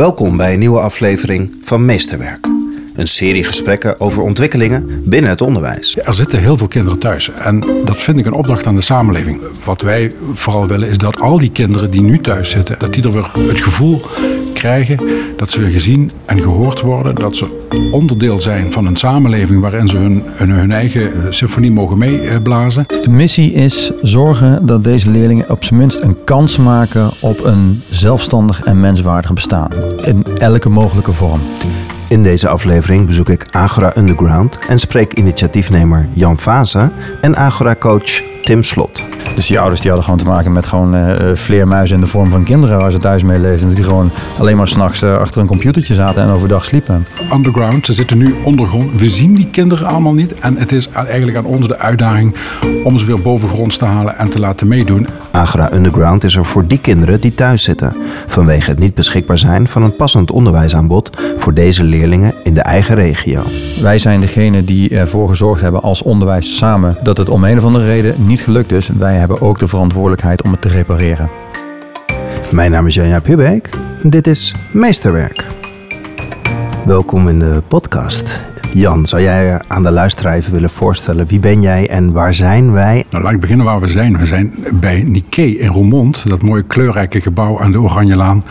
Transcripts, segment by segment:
Welkom bij een nieuwe aflevering van Meesterwerk. Een serie gesprekken over ontwikkelingen binnen het onderwijs. Er zitten heel veel kinderen thuis en dat vind ik een opdracht aan de samenleving. Wat wij vooral willen is dat al die kinderen die nu thuis zitten, dat die er weer het gevoel krijgen dat ze weer gezien en gehoord worden. Dat ze onderdeel zijn van een samenleving waarin ze hun, hun, hun eigen symfonie mogen meeblazen. De missie is zorgen dat deze leerlingen op zijn minst een kans maken op een zelfstandig en menswaardig bestaan. In elke mogelijke vorm. In deze aflevering bezoek ik Agora Underground en spreek initiatiefnemer Jan Vase en Agora-coach Tim Slot. Dus die ouders die hadden gewoon te maken met gewoon uh, vleermuizen in de vorm van kinderen waar ze thuis mee leefden. Dat die gewoon alleen maar s'nachts uh, achter een computertje zaten en overdag sliepen. Underground, ze zitten nu ondergrond. We zien die kinderen allemaal niet. En het is eigenlijk aan ons de uitdaging om ze weer bovengronds te halen en te laten meedoen. Agora Underground is er voor die kinderen die thuis zitten. Vanwege het niet beschikbaar zijn van een passend onderwijsaanbod voor deze leerlingen in de eigen regio. Wij zijn degene die ervoor gezorgd hebben als onderwijs samen dat het om een of andere reden niet gelukt is. Wij hebben ook de verantwoordelijkheid om het te repareren. Mijn naam is Janja Pubeek en dit is Meesterwerk. Welkom in de podcast. Jan, zou jij aan de luisteraar willen voorstellen wie ben jij en waar zijn wij? Nou, laat ik beginnen waar we zijn. We zijn bij Nikkei in Roermond, dat mooie kleurrijke gebouw aan de Oranjelaan,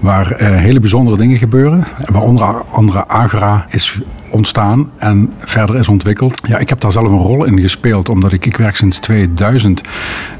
waar uh, hele bijzondere dingen gebeuren. Waaronder andere Agra is ontstaan en verder is ontwikkeld. Ja, ik heb daar zelf een rol in gespeeld, omdat ik, ik werk sinds 2000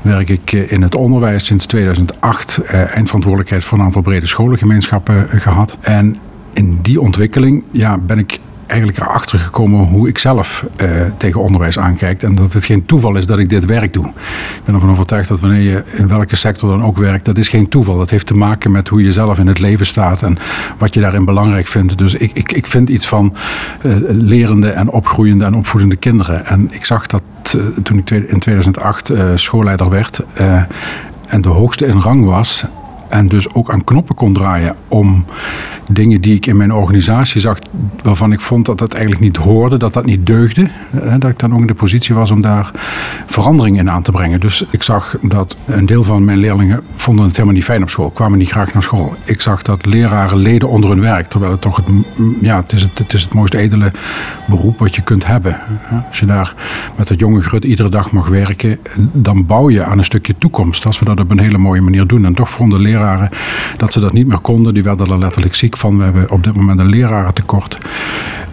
werk ik in het onderwijs. Sinds 2008 uh, eindverantwoordelijkheid voor een aantal brede scholengemeenschappen uh, gehad. En in die ontwikkeling ja, ben ik eigenlijk erachter gekomen hoe ik zelf uh, tegen onderwijs aankijk. En dat het geen toeval is dat ik dit werk doe. Ik ben ervan overtuigd dat wanneer je in welke sector dan ook werkt, dat is geen toeval. Dat heeft te maken met hoe je zelf in het leven staat en wat je daarin belangrijk vindt. Dus ik, ik, ik vind iets van uh, lerende en opgroeiende en opvoedende kinderen. En ik zag dat uh, toen ik in 2008 schoolleider werd en de hoogste in rang was. En dus ook aan knoppen kon draaien om dingen die ik in mijn organisatie zag, waarvan ik vond dat dat eigenlijk niet hoorde, dat dat niet deugde. Dat ik dan ook in de positie was om daar verandering in aan te brengen. Dus ik zag dat een deel van mijn leerlingen vonden het helemaal niet fijn op school, kwamen niet graag naar school. Ik zag dat leraren leden onder hun werk, terwijl het toch het, ja, het, is het, het is het mooist edele beroep wat je kunt hebben. Als je daar met het jonge grut iedere dag mag werken, dan bouw je aan een stukje toekomst. Als we dat op een hele mooie manier doen. En toch vonden leraren dat ze dat niet meer konden. Die werden er letterlijk ziek van. We hebben op dit moment een lerarentekort.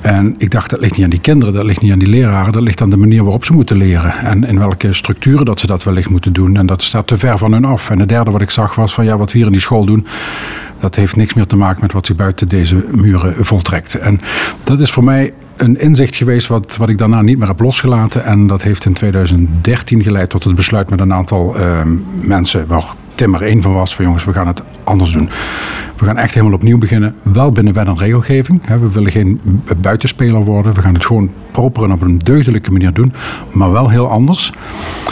En ik dacht, dat ligt niet aan die kinderen, dat ligt niet aan die leraren, dat ligt aan de manier waarop ze moeten leren. En in welke structuren dat ze dat wellicht moeten doen. En dat staat te ver van hun af. En het derde wat ik zag was van ja, wat we hier in die school doen, dat heeft niks meer te maken met wat zich buiten deze muren voltrekt. En dat is voor mij een inzicht geweest wat, wat ik daarna niet meer heb losgelaten. En dat heeft in 2013 geleid tot het besluit met een aantal uh, mensen, waar Tim er één van was, van jongens, we gaan het anders doen. We gaan echt helemaal opnieuw beginnen, wel binnen wet en regelgeving. We willen geen buitenspeler worden. We gaan het gewoon proper en op een deugdelijke manier doen, maar wel heel anders.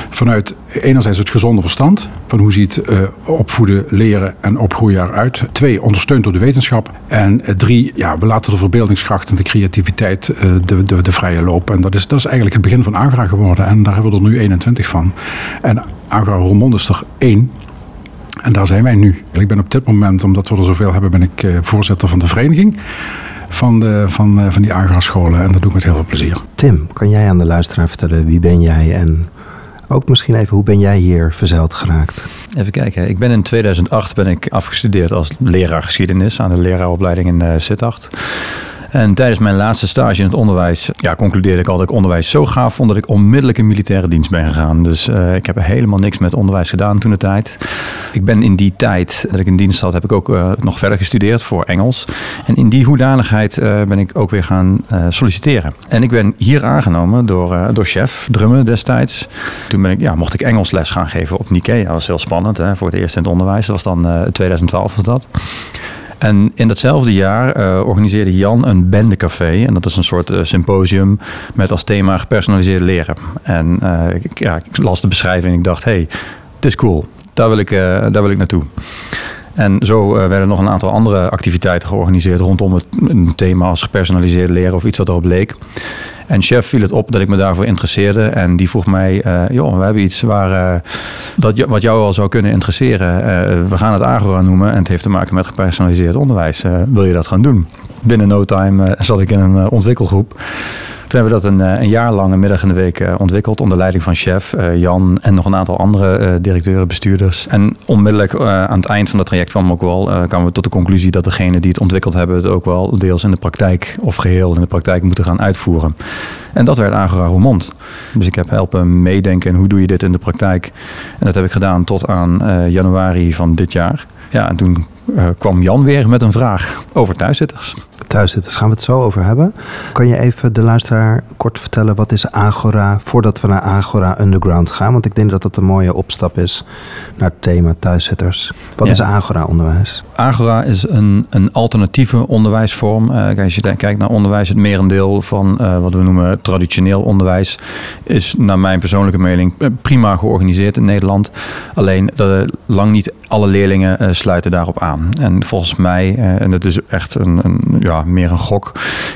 Vanuit enerzijds het gezonde verstand, van hoe ziet uh, opvoeden, leren en opgroeien eruit. Twee, ondersteund door de wetenschap. En drie, ja, we laten de verbeeldingskracht en de creativiteit uh, de, de, de vrije loop. En dat is, dat is eigenlijk het begin van Agra geworden. En daar hebben we er nu 21 van. En Agra Roermond is er één. En daar zijn wij nu. Ik ben op dit moment, omdat we er zoveel hebben, ben ik uh, voorzitter van de vereniging van, de, van, uh, van die Agra-scholen. En dat doe ik met heel veel plezier. Tim, kan jij aan de luisteraar vertellen wie ben jij en ook misschien even hoe ben jij hier verzeild geraakt? Even kijken. Ik ben in 2008 ben ik afgestudeerd als leraar geschiedenis aan de leraaropleiding in uh, Sittard. En tijdens mijn laatste stage in het onderwijs ja, concludeerde ik al dat ik onderwijs zo gaaf vond dat ik onmiddellijk in militaire dienst ben gegaan. Dus uh, ik heb helemaal niks met onderwijs gedaan toen de tijd. Ik ben in die tijd dat ik in dienst had, heb ik ook uh, nog verder gestudeerd voor Engels. En in die hoedanigheid uh, ben ik ook weer gaan solliciteren. En ik ben hier aangenomen door, door chef Drummen destijds. Toen ben ik, ja, mocht ik Engels les gaan geven op Nikkei. Dat was heel spannend hè, voor het eerst in het onderwijs. Dat was dan 2012 was dat. En in datzelfde jaar uh, organiseerde Jan een bendecafé. En dat is een soort uh, symposium met als thema gepersonaliseerd leren. En uh, ik, ja, ik las de beschrijving en ik dacht, hey, dit is cool. Daar wil ik, daar wil ik naartoe. En zo werden nog een aantal andere activiteiten georganiseerd rondom het een thema als gepersonaliseerd leren of iets wat erop leek. En chef viel het op dat ik me daarvoor interesseerde. En die vroeg mij, uh, joh, we hebben iets waar, uh, dat, wat jou wel zou kunnen interesseren. Uh, we gaan het Agora noemen en het heeft te maken met gepersonaliseerd onderwijs. wil je dat gaan doen? Binnen no time zat ik in een ontwikkelgroep. Toen hebben we dat een, een jaar lang, een middag in de week ontwikkeld. Onder leiding van chef Jan en nog een aantal andere directeuren, bestuurders. En onmiddellijk aan het eind van dat traject kwam ook wel, kwamen we tot de conclusie dat degenen die het ontwikkeld hebben, het ook wel deels in de praktijk of geheel in de praktijk moeten gaan uitvoeren. En dat werd Agora Roermond. Dus ik heb helpen meedenken in hoe doe je dit in de praktijk. En dat heb ik gedaan tot aan januari van dit jaar. Ja, en toen kwam Jan weer met een vraag over thuiszitters. Thuiszitters gaan we het zo over hebben. Kan je even de luisteraar kort vertellen wat is Agora voordat we naar Agora Underground gaan? Want ik denk dat dat een mooie opstap is naar het thema thuiszitters. Wat ja. is Agora onderwijs? Agora is een, een alternatieve onderwijsvorm. Uh, als je kijkt naar onderwijs, het merendeel van uh, wat we noemen traditioneel onderwijs is naar mijn persoonlijke mening prima georganiseerd in Nederland. Alleen lang niet alle leerlingen sluiten daarop aan. En volgens mij, eh, en het is echt een, een, ja, meer een gok,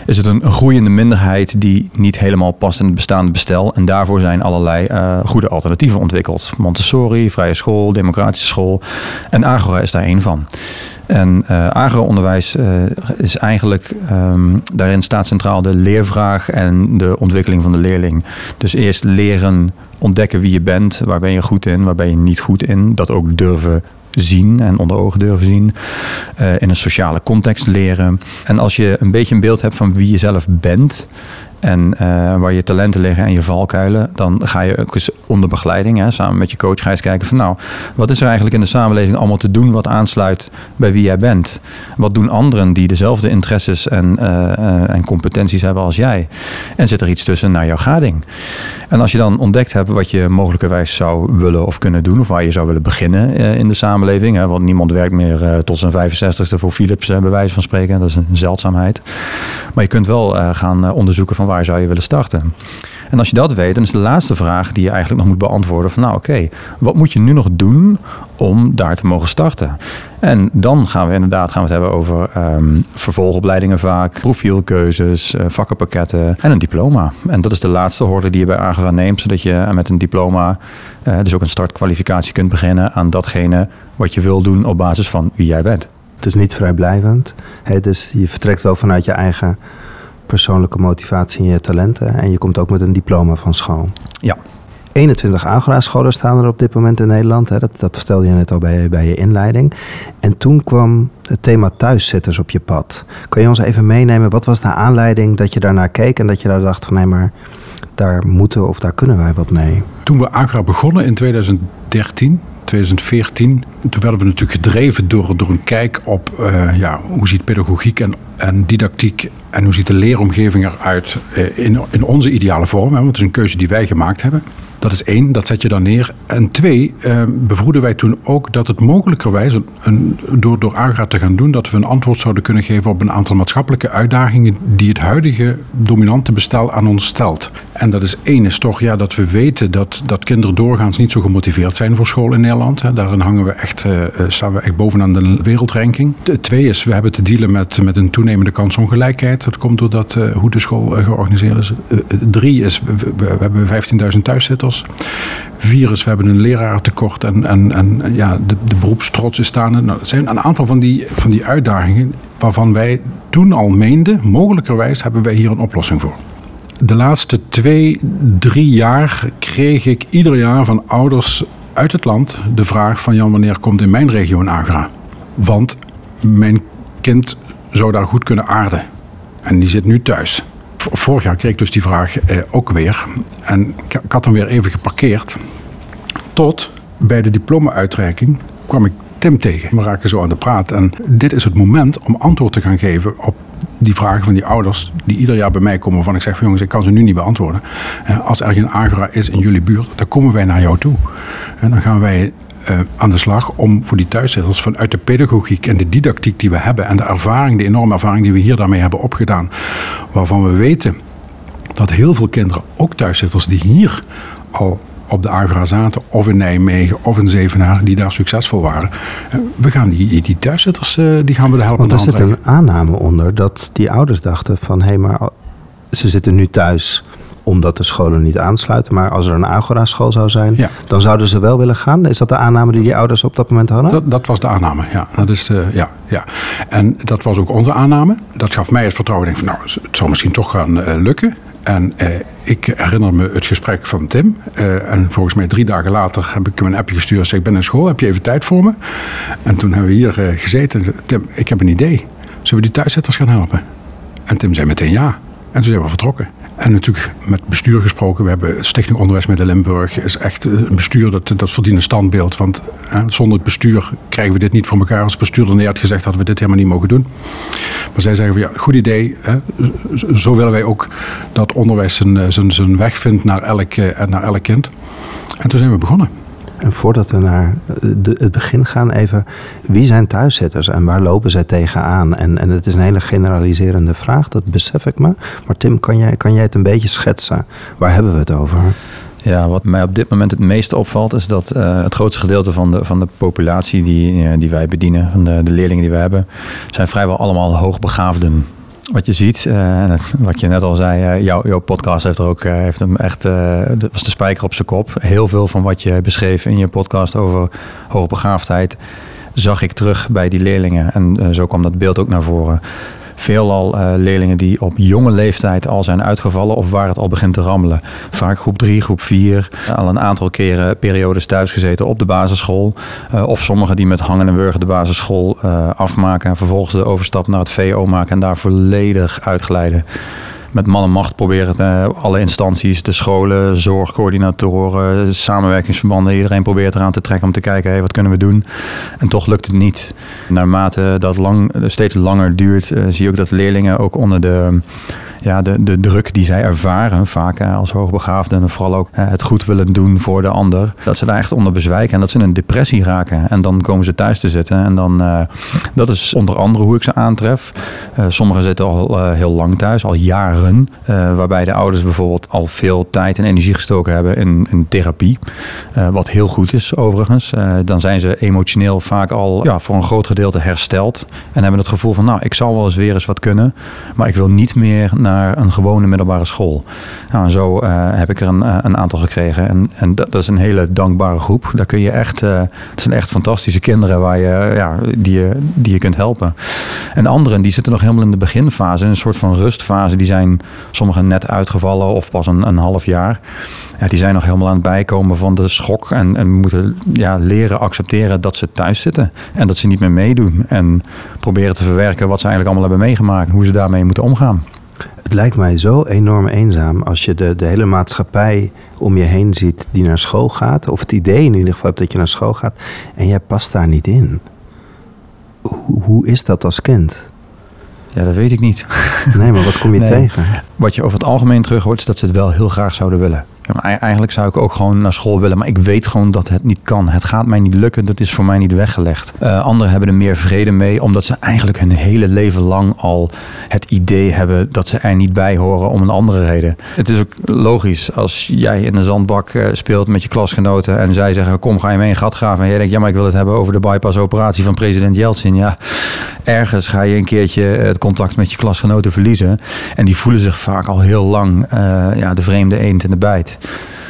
is het een, groeiende minderheid die niet helemaal past in het bestaande bestel. En daarvoor zijn allerlei uh, goede alternatieven ontwikkeld. Montessori, vrije school, democratische school. En Agora is daar één van. En uh, agro-onderwijs uh, is eigenlijk, um, daarin staat centraal de leervraag en de ontwikkeling van de leerling. Dus eerst leren ontdekken wie je bent, waar ben je goed in, waar ben je niet goed in. Dat ook durven zien en onder ogen durven zien. Uh, in een sociale context leren. En als je een beetje een beeld hebt van wie je zelf bent en uh, waar je talenten liggen en je valkuilen, dan ga je ook eens onder begeleiding, hè, samen met je coach, ga eens kijken van nou, wat is er eigenlijk in de samenleving allemaal te doen wat aansluit bij wie jij bent? Wat doen anderen die dezelfde interesses en, uh, en competenties hebben als jij? En zit er iets tussen naar jouw gading? En als je dan ontdekt hebt wat je mogelijkerwijs zou willen of kunnen doen, of waar je zou willen beginnen in de samenleving, hè, want niemand werkt meer tot zijn 65ste voor Philips, bij wijze van spreken, dat is een zeldzaamheid. Maar je kunt wel gaan onderzoeken van waar zou je willen starten? En als je dat weet, dan is de laatste vraag die je eigenlijk nog moet beantwoorden van nou oké, wat moet je nu nog doen om daar te mogen starten? En dan gaan we inderdaad gaan we het hebben over um, vervolgopleidingen vaak, profielkeuzes, uh, vakkenpakketten en een diploma. En dat is de laatste hoorde die je bij Agora neemt, zodat je met een diploma uh, dus ook een startkwalificatie kunt beginnen aan datgene wat je wil doen op basis van wie jij bent. Het is niet vrijblijvend. Dus je vertrekt wel vanuit je eigen persoonlijke motivatie en je talenten. En je komt ook met een diploma van school. Ja. 21 Agora-scholen staan er op dit moment in Nederland. Hè. Dat, dat vertelde je net al bij, bij je inleiding. En toen kwam het thema thuiszitters op je pad. Kan je ons even meenemen? Wat was de aanleiding dat je daarnaar keek en dat je daar dacht van nee, maar daar moeten of daar kunnen wij wat mee? Toen we Agra begonnen in 2013, 2014, toen werden we natuurlijk gedreven door, door een kijk op uh, ja, hoe ziet pedagogiek en, en didactiek en hoe ziet de leeromgeving eruit uh, in, in onze ideale vorm. Hè, want het is een keuze die wij gemaakt hebben. Dat is één, dat zet je dan neer. En twee, eh, bevroeden wij toen ook dat het mogelijkerwijs, een, door, door AGRA te gaan doen, dat we een antwoord zouden kunnen geven op een aantal maatschappelijke uitdagingen die het huidige dominante bestel aan ons stelt. En dat is één, is toch ja, dat we weten dat, dat kinderen doorgaans niet zo gemotiveerd zijn voor school in Nederland. Hè. Daarin hangen we echt, uh, staan we echt bovenaan de wereldranking. Twee is, we hebben te dealen met, met een toenemende kansongelijkheid. Dat komt doordat uh, hoe de school georganiseerd is. drie is, we, we hebben 15.000 thuiszitters. Virus, we hebben een lerarentekort en, en, en ja, de, de beroepstrots is staan. Nou, zijn een aantal van die, van die uitdagingen waarvan wij toen al meenden, mogelijkerwijs hebben wij hier een oplossing voor. De laatste twee, drie jaar kreeg ik ieder jaar van ouders uit het land de vraag van Jan, wanneer komt in mijn regio een agra? Want mijn kind zou daar goed kunnen aarden. En die zit nu thuis vorig jaar kreeg ik dus die vraag eh, ook weer. En ik, had hem weer even geparkeerd. Tot bij de diploma-uitreiking kwam ik Tim tegen. We raken zo aan de praat. En dit is het moment om antwoord te gaan geven op die vragen van die ouders die ieder jaar bij mij komen. Waarvan ik zeg van jongens, ik kan ze nu niet beantwoorden. Als er geen agra is in jullie buurt, dan komen wij naar jou toe. En dan gaan wij uh, aan de slag om voor die thuiszitters vanuit de pedagogiek en de didactiek die we hebben en de ervaring, de enorme ervaring die we hier daarmee hebben opgedaan, waarvan we weten dat heel veel kinderen, ook thuiszitters die hier al op de Agra zaten, of in Nijmegen, of in Zevenaar, die daar succesvol waren. Eh, we gaan die, die thuiszitters, eh, die gaan we de helpen Want er zit een aanname onder dat die ouders dachten van... hé, hey, maar ze zitten nu thuis omdat de scholen niet aansluiten. Maar als er een Agora-school zou zijn, Ja. dan zouden ze wel willen gaan. Is dat de aanname die die ouders op dat moment hadden? Dat, dat was de aanname, ja. Dat is de, ja, ja. En dat was ook onze aanname. Dat gaf mij het vertrouwen. Ik denk van, nou, het zal misschien toch gaan eh, lukken. En eh, ik herinner me het gesprek van Tim. Eh, en volgens mij drie dagen later heb ik hem een appje gestuurd. Zeg, ik ben in school, heb je even tijd voor me? En toen hebben we hier eh, gezeten. en Tim, ik heb een idee. Zullen we die thuiszitters gaan helpen? En Tim zei meteen ja. En toen zijn we vertrokken. En natuurlijk met bestuur gesproken. We hebben Stichting Onderwijsmiddel Limburg. is echt een bestuur dat, dat verdient een standbeeld. Want eh, zonder het bestuur krijgen we dit niet voor elkaar. Als het bestuur had gezegd, hadden we dit helemaal niet mogen doen. Maar zij zeggen ja, goed idee. Hè. Zo- Zo willen wij ook dat onderwijs zijn, eh, zijn, zijn weg vindt naar elk, eh, naar elk kind. En toen zijn we begonnen. En voordat we naar de, het begin gaan, even... wie zijn thuiszitters en waar lopen zij tegenaan? En, en het is een hele generaliserende vraag, dat besef ik me. Maar Tim, kan jij, kan jij het een beetje schetsen? Waar hebben we het over? Ja, wat mij op dit moment het meeste opvalt, is dat eh, het grootste gedeelte van de, van de populatie die, eh, die wij bedienen, van de, de leerlingen die we hebben, zijn vrijwel allemaal hoogbegaafden. Wat je ziet, het- wat je net al zei, eh, jouw, jouw podcast heeft er ook eh, heeft hem echt, dat was de spijker op zijn kop. Heel veel van wat je beschreef in je podcast over hoogbegaafdheid, zag ik terug bij die leerlingen. En zo kwam dat beeld ook naar voren. Veelal eh, leerlingen die op jonge leeftijd al zijn uitgevallen of waar het al begint te rammelen. Vaak groep 3, groep 4, al een aantal keren periodes thuisgezeten op de basisschool. Eh, of sommigen die met hangen en wurgen de basisschool eh, afmaken en vervolgens de overstap naar het VO maken en daar volledig uitglijden met man en macht proberen alle instanties, de scholen, zorgcoördinatoren, samenwerkingsverbanden, iedereen probeert eraan te trekken om te kijken, hey, wat kunnen we doen? En toch lukt het niet. Naarmate dat lang, steeds langer duurt, eh, zie je ook dat leerlingen ook onder de, ja, de, de druk die zij ervaren, vaak als hoogbegaafden, en vooral ook het goed willen doen voor de ander, dat ze daar echt onder bezwijken en dat ze in een depressie raken. En dan komen ze thuis te zitten en dan, eh, dat is onder andere hoe ik ze aantref. Eh, sommigen zitten al eh, heel lang thuis, al jaren. waarbij de ouders bijvoorbeeld al veel tijd en energie gestoken hebben in, in therapie. Wat heel goed is overigens. Dan zijn ze emotioneel vaak al ja, voor een groot gedeelte hersteld. En hebben het gevoel van nou, ik zal wel eens weer eens wat kunnen. Maar ik wil niet meer naar een gewone middelbare school. Nou, en zo eh, heb ik er een, eh, een aantal gekregen. En, en dat, is een hele dankbare groep. Daar kun je echt, eh het zijn echt fantastische kinderen waar je, ja, die, je, die je kunt helpen. En de anderen die zitten nog helemaal in de beginfase, in een soort van rustfase. Die zijn sommigen net uitgevallen of pas een, een half jaar. Ja, die zijn nog helemaal aan het bijkomen van de schok. En, en moeten ja, leren accepteren dat ze thuis zitten. En dat ze niet meer meedoen. En proberen te verwerken wat ze eigenlijk allemaal hebben meegemaakt. Hoe ze daarmee moeten omgaan. Het lijkt mij zo enorm eenzaam als je de, de hele maatschappij om je heen ziet die naar school gaat. Of het idee in ieder geval hebt dat je naar school gaat. En jij past daar niet in. Hoe, hoe is dat als kind? Ja, dat weet ik niet. Nee, maar wat kom je Nee. tegen? Wat je over het algemeen terug hoort, is dat ze het wel heel graag zouden willen. Ei- eigenlijk zou ik ook gewoon naar school willen, maar ik weet gewoon dat het niet kan. Het gaat mij niet lukken, dat is voor mij niet weggelegd. Eh, anderen hebben er meer vrede mee, omdat ze eigenlijk hun hele leven lang al het idee hebben dat ze er niet bij horen om een andere reden. Het is ook logisch als jij in een zandbak eh, speelt met je klasgenoten en zij zeggen: Kom, ga je mee een gat graven? En jij denkt: Ja, maar ik wil het hebben over de bypass-operatie van president Yeltsin. Ja, ergens ga je een keertje het contact met je klasgenoten verliezen. En die voelen zich vaak al heel lang eh, ja, de vreemde eend in de bijt.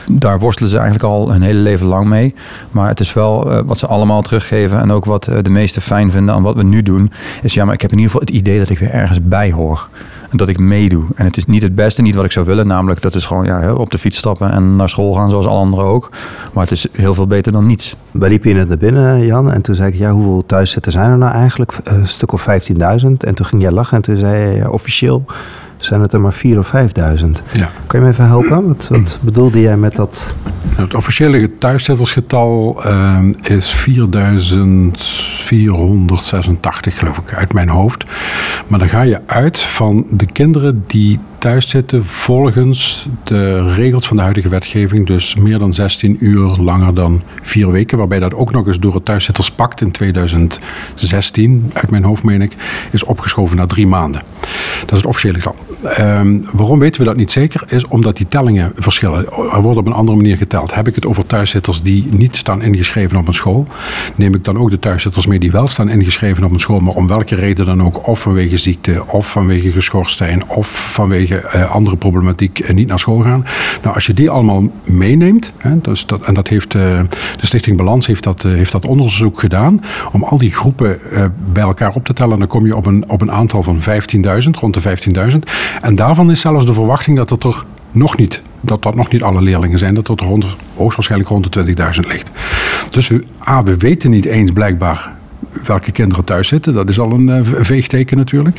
Daar worstelen ze eigenlijk al hun hele leven lang mee. Maar het is wel eh, wat ze allemaal teruggeven. En ook wat eh, de meesten fijn vinden aan wat we nu doen. Is ja, maar ik heb in ieder geval het idee dat ik weer ergens bij hoor. En dat ik meedoe. En het is niet het beste, niet wat ik zou willen. Namelijk dat is gewoon ja, op de fiets stappen en naar school gaan zoals alle anderen ook. Maar het is heel veel beter dan niets. Wij liepen hier net naar binnen, Jan. En toen zei ik, ja, hoeveel thuiszitters zijn er nou eigenlijk? Eh, Een stuk of 15.000. En toen ging jij lachen en toen zei je, ja, officieel zijn het er maar 4.000 of 5.000. Ja. Kan je me even helpen? Wat, wat bedoelde jij met dat? Het officiële thuiszittersgetal eh, is 486 geloof ik uit mijn hoofd. Maar dan ga je uit van de kinderen die thuis volgens de regels van de huidige wetgeving. Dus meer dan 16 uur langer dan vier weken. Waarbij dat ook nog eens door het thuiszitterspact in 2016, uit mijn hoofd meen ik, is opgeschoven naar drie maanden. Dat is het officiële getal. Um, waarom weten we dat niet zeker? Is omdat die tellingen verschillen. Er wordt op een andere manier geteld. Heb ik het over thuiszitters die niet staan ingeschreven op een school? Neem ik dan ook de thuiszitters mee die wel staan ingeschreven op een school, maar om welke reden dan ook, of vanwege ziekte, of vanwege geschorst zijn, of vanwege uh, andere problematiek uh, niet naar school gaan? Nou, als je die allemaal meeneemt, hè, dus dat, en dat heeft uh, de Stichting Balans heeft dat, heeft dat onderzoek gedaan, om al die groepen bij elkaar op te tellen, dan kom je op een, op een aantal van 15.000, rond de 15.000. En daarvan is zelfs de verwachting dat het er nog niet, dat dat nog niet alle leerlingen zijn, dat het rond, hoogstwaarschijnlijk rond de 20.000 ligt. Dus we, A, we weten niet eens blijkbaar welke kinderen thuis zitten. Dat is al een uh, veegteken natuurlijk.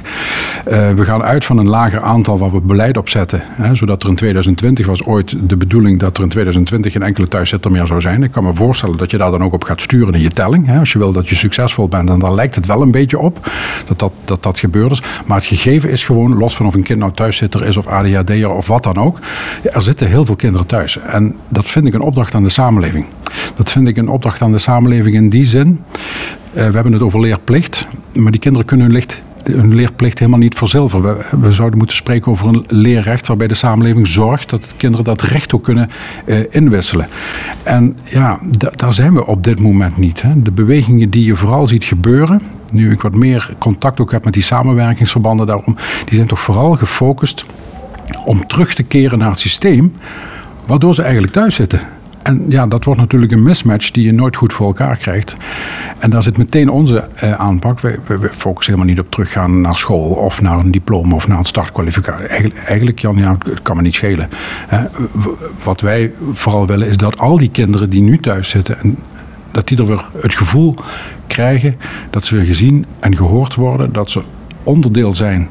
Uh, we gaan uit van een lager aantal waar we beleid op zetten. Zodat er in 2020 was ooit de bedoeling dat er in 2020 geen enkele thuiszitter meer zou zijn. Ik kan me voorstellen dat je daar dan ook op gaat sturen in je telling. Als je wil dat je succesvol bent. En daar lijkt het wel een beetje op dat dat, dat, dat gebeurd is. Maar het gegeven is gewoon, los van of een kind nou thuiszitter is of ADHD'er of wat dan ook. Er zitten heel veel kinderen thuis. En dat vind ik een opdracht aan de samenleving. Dat vind ik een opdracht aan de samenleving in die zin we hebben het over leerplicht, maar die kinderen kunnen hun, hun leerplicht helemaal niet verzilveren. We, we, zouden moeten spreken over een leerrecht waarbij de samenleving zorgt dat kinderen dat recht ook kunnen uh, inwisselen. En ja, daar zijn we op dit moment niet. Hè. De bewegingen die je vooral ziet gebeuren, nu ik wat meer contact ook heb met die samenwerkingsverbanden daarom, die zijn toch vooral gefocust om terug te keren naar het systeem waardoor ze eigenlijk thuis zitten. En ja, dat wordt natuurlijk een mismatch die je nooit goed voor elkaar krijgt. En daar zit meteen onze eh, aanpak. We, we, focussen helemaal niet op teruggaan naar school of naar een diploma of naar een startkwalificatie. Eigenlijk, ja, het kan me niet schelen. Wat wij vooral willen is dat al die kinderen die nu thuis zitten, en dat die er weer het gevoel krijgen dat ze weer gezien en gehoord worden, dat ze onderdeel zijn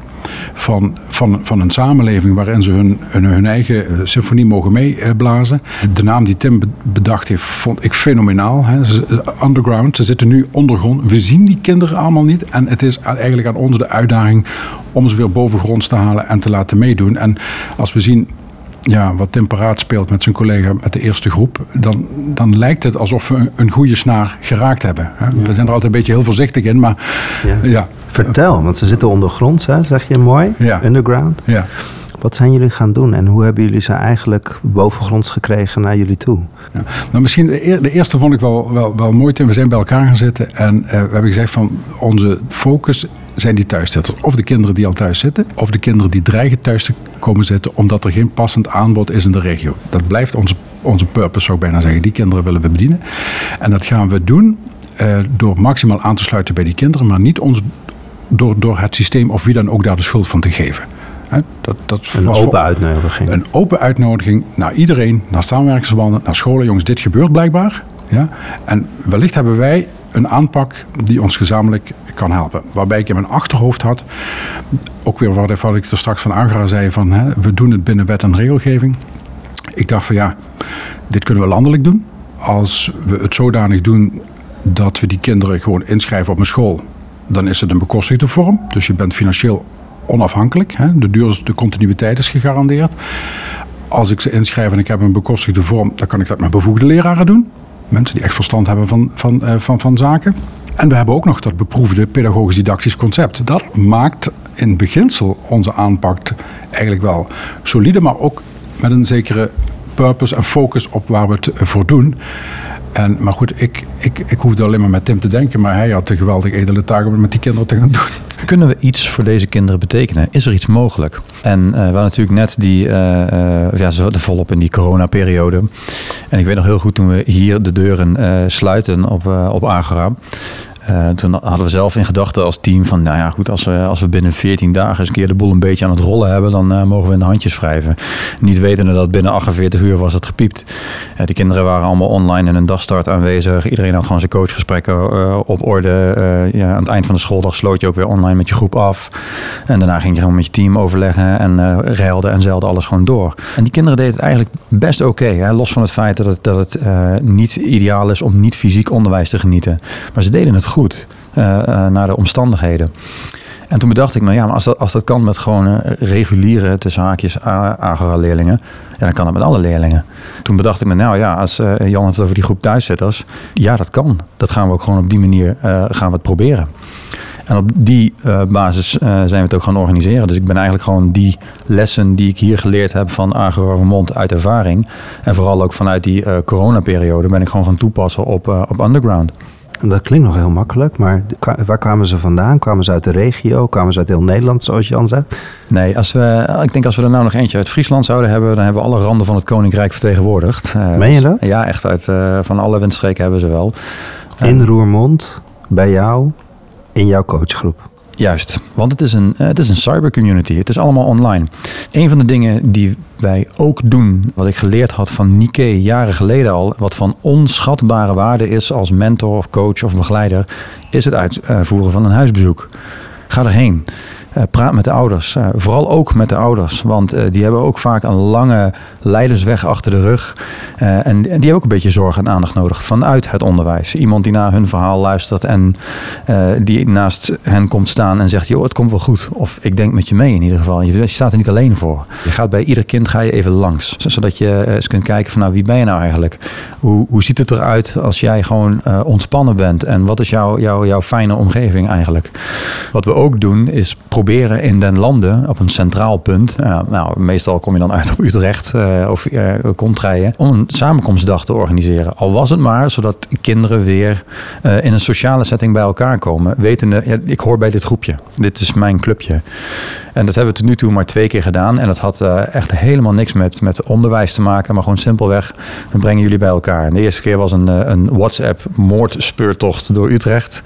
van, van, van een samenleving waarin ze hun, hun, eigen eh, symfonie mogen meeblazen. De naam die Tim bedacht heeft, vond ik fenomenaal. Hè. Eh, underground, ze zitten nu ondergrond. We zien die kinderen allemaal niet. En het is eigenlijk aan ons de uitdaging om ze weer bovengronds te halen en te laten meedoen. En als we zien ja, wat Tim Paraat speelt met zijn collega met de eerste groep, dan, dan lijkt het alsof we een, goede snaar geraakt hebben. We zijn er altijd een beetje heel voorzichtig in, maar ja. ja. Vertel, want ze zitten ondergronds, hè, zeg je mooi, ja. underground. Ja. Wat zijn jullie gaan doen en hoe hebben jullie ze eigenlijk bovengronds gekregen naar jullie toe? Nou, misschien de, eerste vond ik wel, wel, wel mooi. We zijn bij elkaar gaan zitten en uh, we hebben gezegd van onze focus zijn die thuiszitters. Of de kinderen die al thuis zitten, of de kinderen die dreigen thuis te komen zitten omdat er geen passend aanbod is in de regio. Dat blijft onze, onze purpose, zou ik bijna zeggen. Die kinderen willen we bedienen. En dat gaan we doen uh, door maximaal aan te sluiten bij die kinderen, maar niet ons, door, door het systeem of wie dan ook daar de schuld van te geven. Dat, dat een open uitnodiging. Een open uitnodiging naar iedereen, naar samenwerkingsverbanden, naar scholen. Jongens, dit gebeurt blijkbaar. Ja? En wellicht hebben wij een aanpak die ons gezamenlijk kan helpen. Waarbij ik in mijn achterhoofd had, ook weer wat ik er straks van Agra zei, van hè, we doen het binnen wet en regelgeving. Ik dacht van ja, dit kunnen we landelijk doen. Als we het zodanig doen dat we die kinderen gewoon inschrijven op een school, dan is het een bekostigde vorm. Dus je bent financieel onafhankelijk. Hè. De, duur, de continuïteit is gegarandeerd. Als ik ze inschrijf en ik heb een bekostigde vorm, dan kan ik dat met bevoegde leraren doen. Mensen die echt verstand hebben van, van, uh, van, van zaken. En we hebben ook nog dat beproefde pedagogisch-didactisch concept. Dat maakt in beginsel onze aanpak eigenlijk wel solide, maar ook met een zekere purpose en focus op waar we het voor doen. En, maar goed, ik, ik, ik hoefde alleen maar met Tim te denken, maar hij had de geweldig edele taak om met die kinderen te gaan doen. Kunnen we iets voor deze kinderen betekenen? Is er iets mogelijk? En uh, we hadden natuurlijk net die, uh, uh, ja, ze volop in die coronaperiode. En ik weet nog heel goed toen we hier de deuren sluiten op, op Agora. Uh, toen hadden we zelf in gedachten als team van, nou ja, goed, als we, als we binnen 14 dagen eens een keer de boel een beetje aan het rollen hebben, dan uh, mogen we in de handjes wrijven. Niet wetende dat binnen 48 uur was het gepiept. Uh, de kinderen waren allemaal online in een dagstart aanwezig. Iedereen had gewoon zijn coachgesprekken op orde. ja, aan het eind van de schooldag sloot je ook weer online met je groep af. En daarna ging je gewoon met je team overleggen en reilde en zeilde alles gewoon door. En die kinderen deden het eigenlijk best oké. los van het feit dat het, dat het niet ideaal is om niet fysiek onderwijs te genieten. Maar ze deden het goed goed. naar de omstandigheden. En toen bedacht ik me, ja, maar als dat, als dat kan met gewoon reguliere, tussen haakjes, Agora-leerlingen, dan kan het met alle leerlingen. Toen bedacht ik me, nou ja, als uh, Jan het over die groep thuiszitters, ja, dat kan. Dat gaan we ook gewoon op die manier gaan we het proberen. En op die basis zijn we het ook gaan organiseren. Dus ik ben eigenlijk gewoon die lessen die ik hier geleerd heb van Mond uit ervaring. En vooral ook vanuit die coronaperiode ben ik gewoon gaan toepassen op, op Underground. Dat klinkt nog heel makkelijk, maar waar kwamen ze vandaan? Kwamen ze uit de regio? Kwamen ze uit heel Nederland, zoals Jan zegt? Nee, als we, ik denk als we er nou nog eentje uit Friesland zouden hebben, dan hebben we alle randen van het Koninkrijk vertegenwoordigd. Meen je dat? Ja, echt. Uit, van alle windstreken hebben ze wel. In Roermond, bij jou? in jouw coachgroep. Juist, want het is een, eh, het is een cybercommunity. Het is allemaal online. Een van de dingen die wij ook doen, wat ik geleerd had van Nike jaren geleden al, wat van onschatbare waarde is als mentor of coach of begeleider, is het uitvoeren van een huisbezoek. Ga erheen. Uh, praat met de ouders. Uh, vooral ook met de ouders. Want uh, die hebben ook vaak een lange leidersweg achter de rug. en die hebben ook een beetje zorg en aandacht nodig vanuit het onderwijs. Iemand die naar hun verhaal luistert en die naast hen komt staan en zegt: joh, het komt wel goed. Of ik denk met je mee in ieder geval. Je, je staat er niet alleen voor. Je gaat bij ieder kind ga je even langs. Zodat je eens kunt kijken van nou, wie ben je nou eigenlijk? Hoe, hoe ziet het eruit als jij gewoon ontspannen bent? En wat is jouw, jouw, jouw fijne omgeving eigenlijk? Wat we ook doen is proberen in den landen op een centraal punt. Nou, meestal kom je dan uit op Utrecht uh, of uh, Contraien. Om een samenkomstdag te organiseren. Al was het maar zodat kinderen weer in een sociale setting bij elkaar komen. Wetende, ja, ik hoor bij dit groepje. Dit is mijn clubje. En dat hebben we tot nu toe maar twee keer gedaan. En dat had echt helemaal niks met, met onderwijs te maken. Maar gewoon simpelweg, we brengen jullie bij elkaar. En de eerste keer was een, een WhatsApp moordspeurtocht door Utrecht.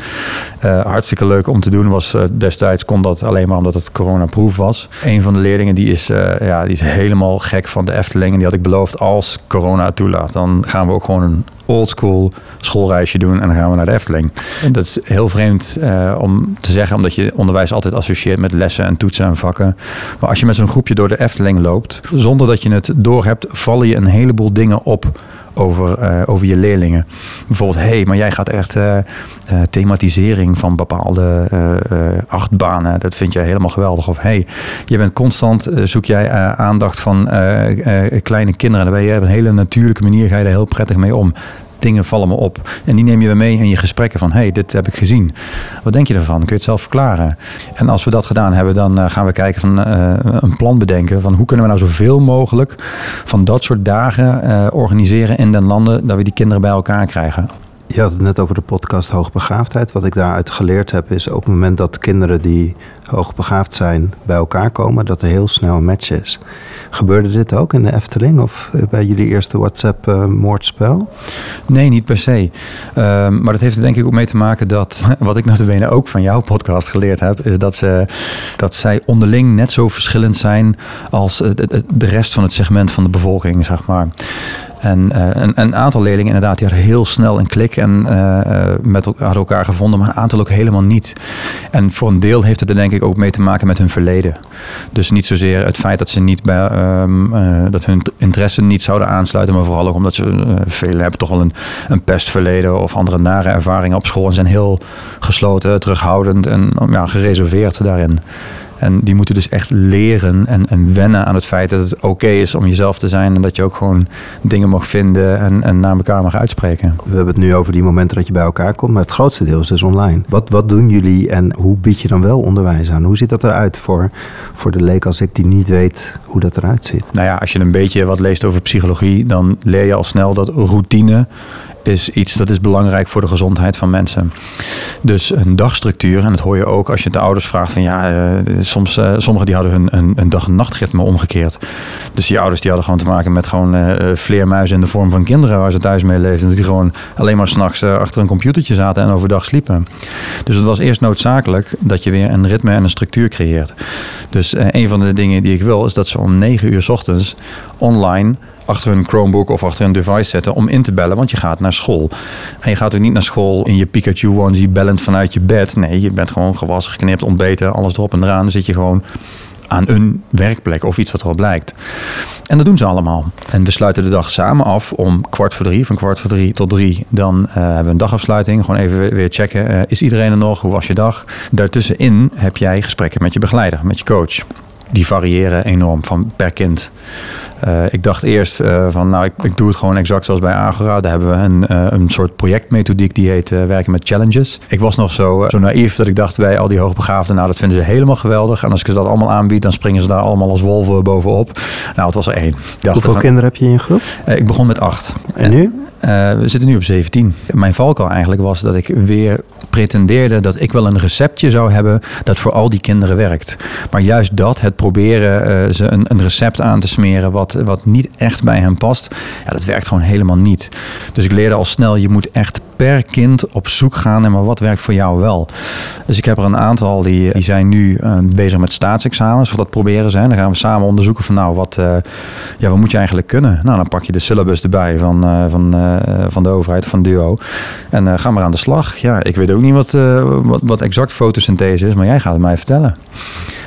hartstikke leuk om te doen. Was, destijds kon dat alleen maar omdat het coronaproof was. Een van de leerlingen die is, uh, ja, die is helemaal gek van de Efteling. En die had ik beloofd, als corona toelaat, dan gaan we ook gewoon een oldschool schoolreisje doen en dan gaan we naar de Efteling. Dat is heel vreemd uh, om te zeggen, omdat je onderwijs altijd associeert met lessen en toetsen en vakken. Maar als je met zo'n groepje door de Efteling loopt, zonder dat je het doorhebt, vallen je een heleboel dingen op over, uh, over je leerlingen. Bijvoorbeeld, hé, hey, maar jij gaat echt uh, thematisering van bepaalde achtbanen. Dat vind jij helemaal geweldig. Of hé, hey, je bent constant, zoek jij aandacht van kleine kinderen. Dan ben je op een hele natuurlijke manier, ga je daar heel prettig mee om dingen vallen me op. En die neem je mee in je gesprekken van... hey, dit heb ik gezien. Wat denk je ervan? Kun je het zelf verklaren? En als we dat gedaan hebben, dan uh, gaan we kijken van uh, een plan bedenken... van hoe kunnen we nou zoveel mogelijk van dat soort dagen uh, organiseren in den landen... dat we die kinderen bij elkaar krijgen. Je had het net over de podcast Hoogbegaafdheid. Wat ik daaruit geleerd heb is op het moment dat kinderen die hoogbegaafd zijn bij elkaar komen, dat er heel snel een match is. Gebeurde dit ook in de Efteling of bij jullie eerste WhatsApp-moordspel? nee, niet per se. Ehm, maar dat heeft er denk ik ook mee te maken dat, wat ik notabene ook van jouw podcast geleerd heb, is dat, ze, dat zij onderling net zo verschillend zijn als de rest van het segment van de bevolking, zeg maar. En een, een, aantal leerlingen inderdaad, die hadden heel snel een klik en uh, met elkaar, elkaar gevonden, maar een aantal ook helemaal niet. En voor een deel heeft het er denk ik ook mee te maken met hun verleden. Dus niet zozeer het feit dat ze niet bij, uh, dat hun interesse niet zouden aansluiten, maar vooral ook omdat ze, velen hebben toch wel een, een pestverleden of andere nare ervaringen op school en zijn heel gesloten, terughoudend en ja, gereserveerd daarin. En die moeten dus echt leren en, en wennen aan het feit dat het oké is om jezelf te zijn. En dat je ook gewoon dingen mag vinden en, en naar elkaar mag uitspreken. We hebben het nu over die momenten dat je bij elkaar komt. Maar het grootste deel is dus online. Wat, wat doen jullie en hoe bied je dan wel onderwijs aan? Hoe ziet dat eruit voor, voor de leek als ik die niet weet hoe dat eruit ziet? Nou ja, als je een beetje wat leest over psychologie, dan leer je al snel dat routine is iets dat is belangrijk voor de gezondheid van mensen. Dus een dagstructuur, en dat hoor je ook als je de ouders vraagt van ja, uh, soms, uh, sommigen die hadden hun een, een dag- en nachtritme omgekeerd. Dus die ouders die hadden gewoon te maken met gewoon uh, vleermuizen in de vorm van kinderen waar ze thuis mee leefden. Dat die gewoon alleen maar s'nachts achter een computertje zaten en overdag sliepen. Dus het was eerst noodzakelijk dat je weer een ritme en een structuur creëert. Dus een van de dingen die ik wil is dat ze om negen uur s ochtends online achter een Chromebook of achter een device zetten om in te bellen, want je gaat naar school. En je gaat ook niet naar school in je Pikachu onesie bellend vanuit je bed. Nee, je bent gewoon gewassen, geknipt, ontbeten, alles erop en eraan. Dan zit je gewoon aan een werkplek of iets wat erop lijkt. En dat doen ze allemaal. En we sluiten de dag samen af om kwart voor drie, van kwart voor drie tot drie. Dan uh, hebben we een dagafsluiting. Gewoon even weer checken. Uh, is iedereen er nog? Hoe was je dag? Daartussenin heb jij gesprekken met je begeleider, met je coach die variëren enorm van per kind. Uh, ik dacht eerst uh, van, nou, ik, ik, doe het gewoon exact zoals bij Agora. Daar hebben we een, uh, een soort projectmethodiek die heet werken met challenges. Ik was nog zo, zo naïef dat ik dacht bij al die hoogbegaafden, nou, dat vinden ze helemaal geweldig. En als ik ze dat allemaal aanbied, dan springen ze daar allemaal als wolven bovenop. Nou, het was er één. Hoeveel kinderen heb je in je groep? ik begon met acht. En nu? Uh, we zitten nu op 17. Mijn valkuil eigenlijk was dat ik weer pretendeerde dat ik wel een receptje zou hebben dat voor al die kinderen werkt. Maar juist dat, het proberen uh, ze een, een, recept aan te smeren wat, wat niet echt bij hen past, ja, dat werkt gewoon helemaal niet. Dus ik leerde al snel, je moet echt per kind op zoek gaan en maar wat werkt voor jou wel. Dus ik heb er een aantal die, die zijn nu uh, bezig met staatsexamens, of dat proberen zijn. Dan gaan we samen onderzoeken van nou, wat, ja, wat moet je eigenlijk kunnen? Nou, dan pak je de syllabus erbij van, van eh, van de overheid, van Duo. En uh, ga maar aan de slag. Ja, ik weet ook niet wat, uh, wat, wat, exact fotosynthese is, maar jij gaat het mij vertellen.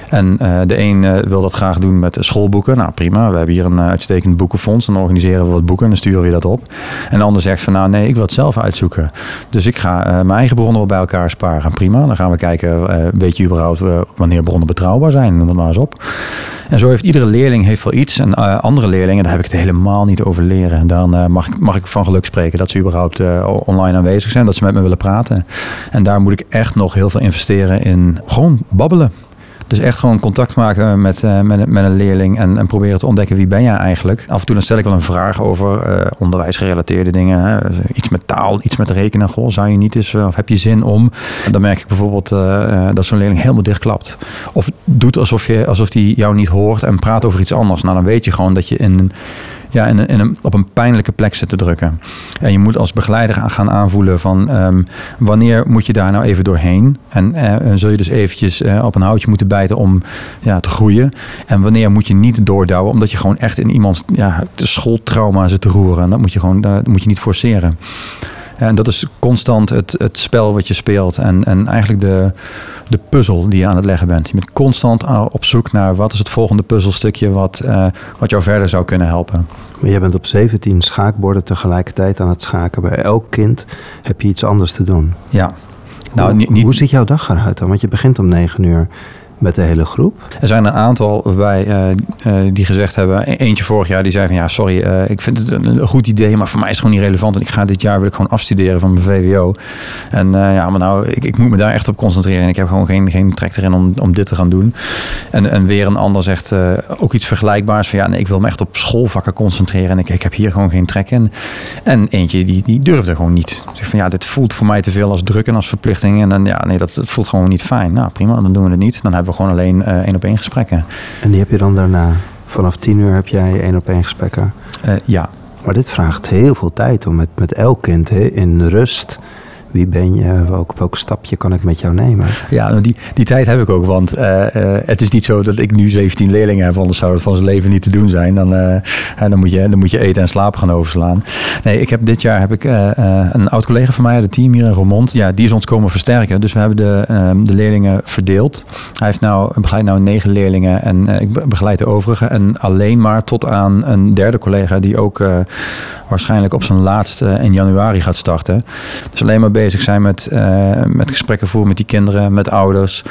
En de een wil dat graag doen met schoolboeken. Nou prima, we hebben hier een uitstekend boekenfonds. Dan organiseren we wat boeken en dan sturen we dat op. En de ander zegt van nou nee, ik wil het zelf uitzoeken. Dus ik ga mijn eigen bronnen wel bij elkaar sparen. Prima, dan gaan we kijken, weet je überhaupt wanneer bronnen betrouwbaar zijn? Noem het maar eens op. En zo heeft iedere leerling heeft wel iets. En andere leerlingen, daar heb ik het helemaal niet over leren. En dan mag, mag ik van geluk spreken dat ze überhaupt online aanwezig zijn, dat ze met me willen praten. En daar moet ik echt nog heel veel investeren in gewoon babbelen. Dus echt gewoon contact maken met, uh, met, met, een leerling en, en, proberen te ontdekken wie ben jij eigenlijk. Af en toe dan stel ik wel een vraag over uh, onderwijsgerelateerde dingen. Hè. Iets met taal, iets met rekenen. Goh, zou je niet eens, of heb je zin om? Dan merk ik bijvoorbeeld dat zo'n leerling helemaal dichtklapt. Of doet alsof hij alsof die jou niet hoort en praat over iets anders. Nou, dan weet je gewoon dat je in ja, een, op een pijnlijke plek zit te drukken. En je moet als begeleider gaan aanvoelen van um, wanneer moet je daar nou even doorheen. En uh, zul je dus eventjes uh, op een houtje moeten bijten om ja, te groeien. En wanneer moet je niet doordouwen omdat je gewoon echt in iemands ja, schooltrauma zit te roeren. En dat moet je gewoon dat moet je niet forceren. En dat is constant het, het spel wat je speelt. En, en eigenlijk de, de puzzel die je aan het leggen bent. Je bent constant op zoek naar wat is het volgende puzzelstukje wat, uh, wat jou verder zou kunnen helpen. Maar jij bent op 17 schaakborden tegelijkertijd aan het schaken. Bij elk kind heb je iets anders te doen. Ja. Nou, hoe, niet, hoe ziet jouw dag eruit dan? Want je begint om 9 uur met de hele groep? Er zijn een aantal waarbij uh, uh, die gezegd hebben. E-, eentje vorig jaar die zei van ja, sorry, uh, ik vind het een, goed idee, maar voor mij is het gewoon niet relevant. En ik ga dit jaar wil ik gewoon afstuderen van mijn VWO. En ja, maar nou, ik, ik moet me daar echt op concentreren. En ik heb gewoon geen, geen trek erin om, om dit te gaan doen. En, en weer een ander zegt ook iets vergelijkbaars van ja, nee, ik wil me echt op schoolvakken concentreren. En ik, ik heb hier gewoon geen trek in. En eentje die, die durfde gewoon niet. Zeg van ja, dit voelt voor mij te veel als druk en als verplichting. En dan ja, nee, dat, dat voelt gewoon niet fijn. Nou prima, dan doen we het niet. Dan hebben we gewoon alleen uh, één op één gesprekken. En die heb je dan daarna? Vanaf tien uur heb jij één op één gesprekken? Uh, ja. Maar dit vraagt heel veel tijd om met, met elk kind hè, in rust wie ben je? Welk, stapje kan ik met jou nemen? Ja, nou, die, die tijd heb ik ook. Want uh, uh, het is niet zo dat ik nu 17 leerlingen heb, anders zou het van zijn leven niet te doen zijn. Dan, uh, dan, moet, je, dan moet je eten en slapen gaan overslaan. Nee, ik heb, dit jaar heb ik een oud collega van mij, het team hier in Roermond, ja, die is ons komen versterken. Dus we hebben de, ehm, de leerlingen verdeeld. Hij heeft nou, begeleidt nou negen leerlingen en ik begeleid de overige. En alleen maar tot aan een derde collega die ook waarschijnlijk op zijn laatste in januari gaat starten. Dus alleen maar bezig zijn met, uh, met gesprekken voeren met die kinderen, met ouders.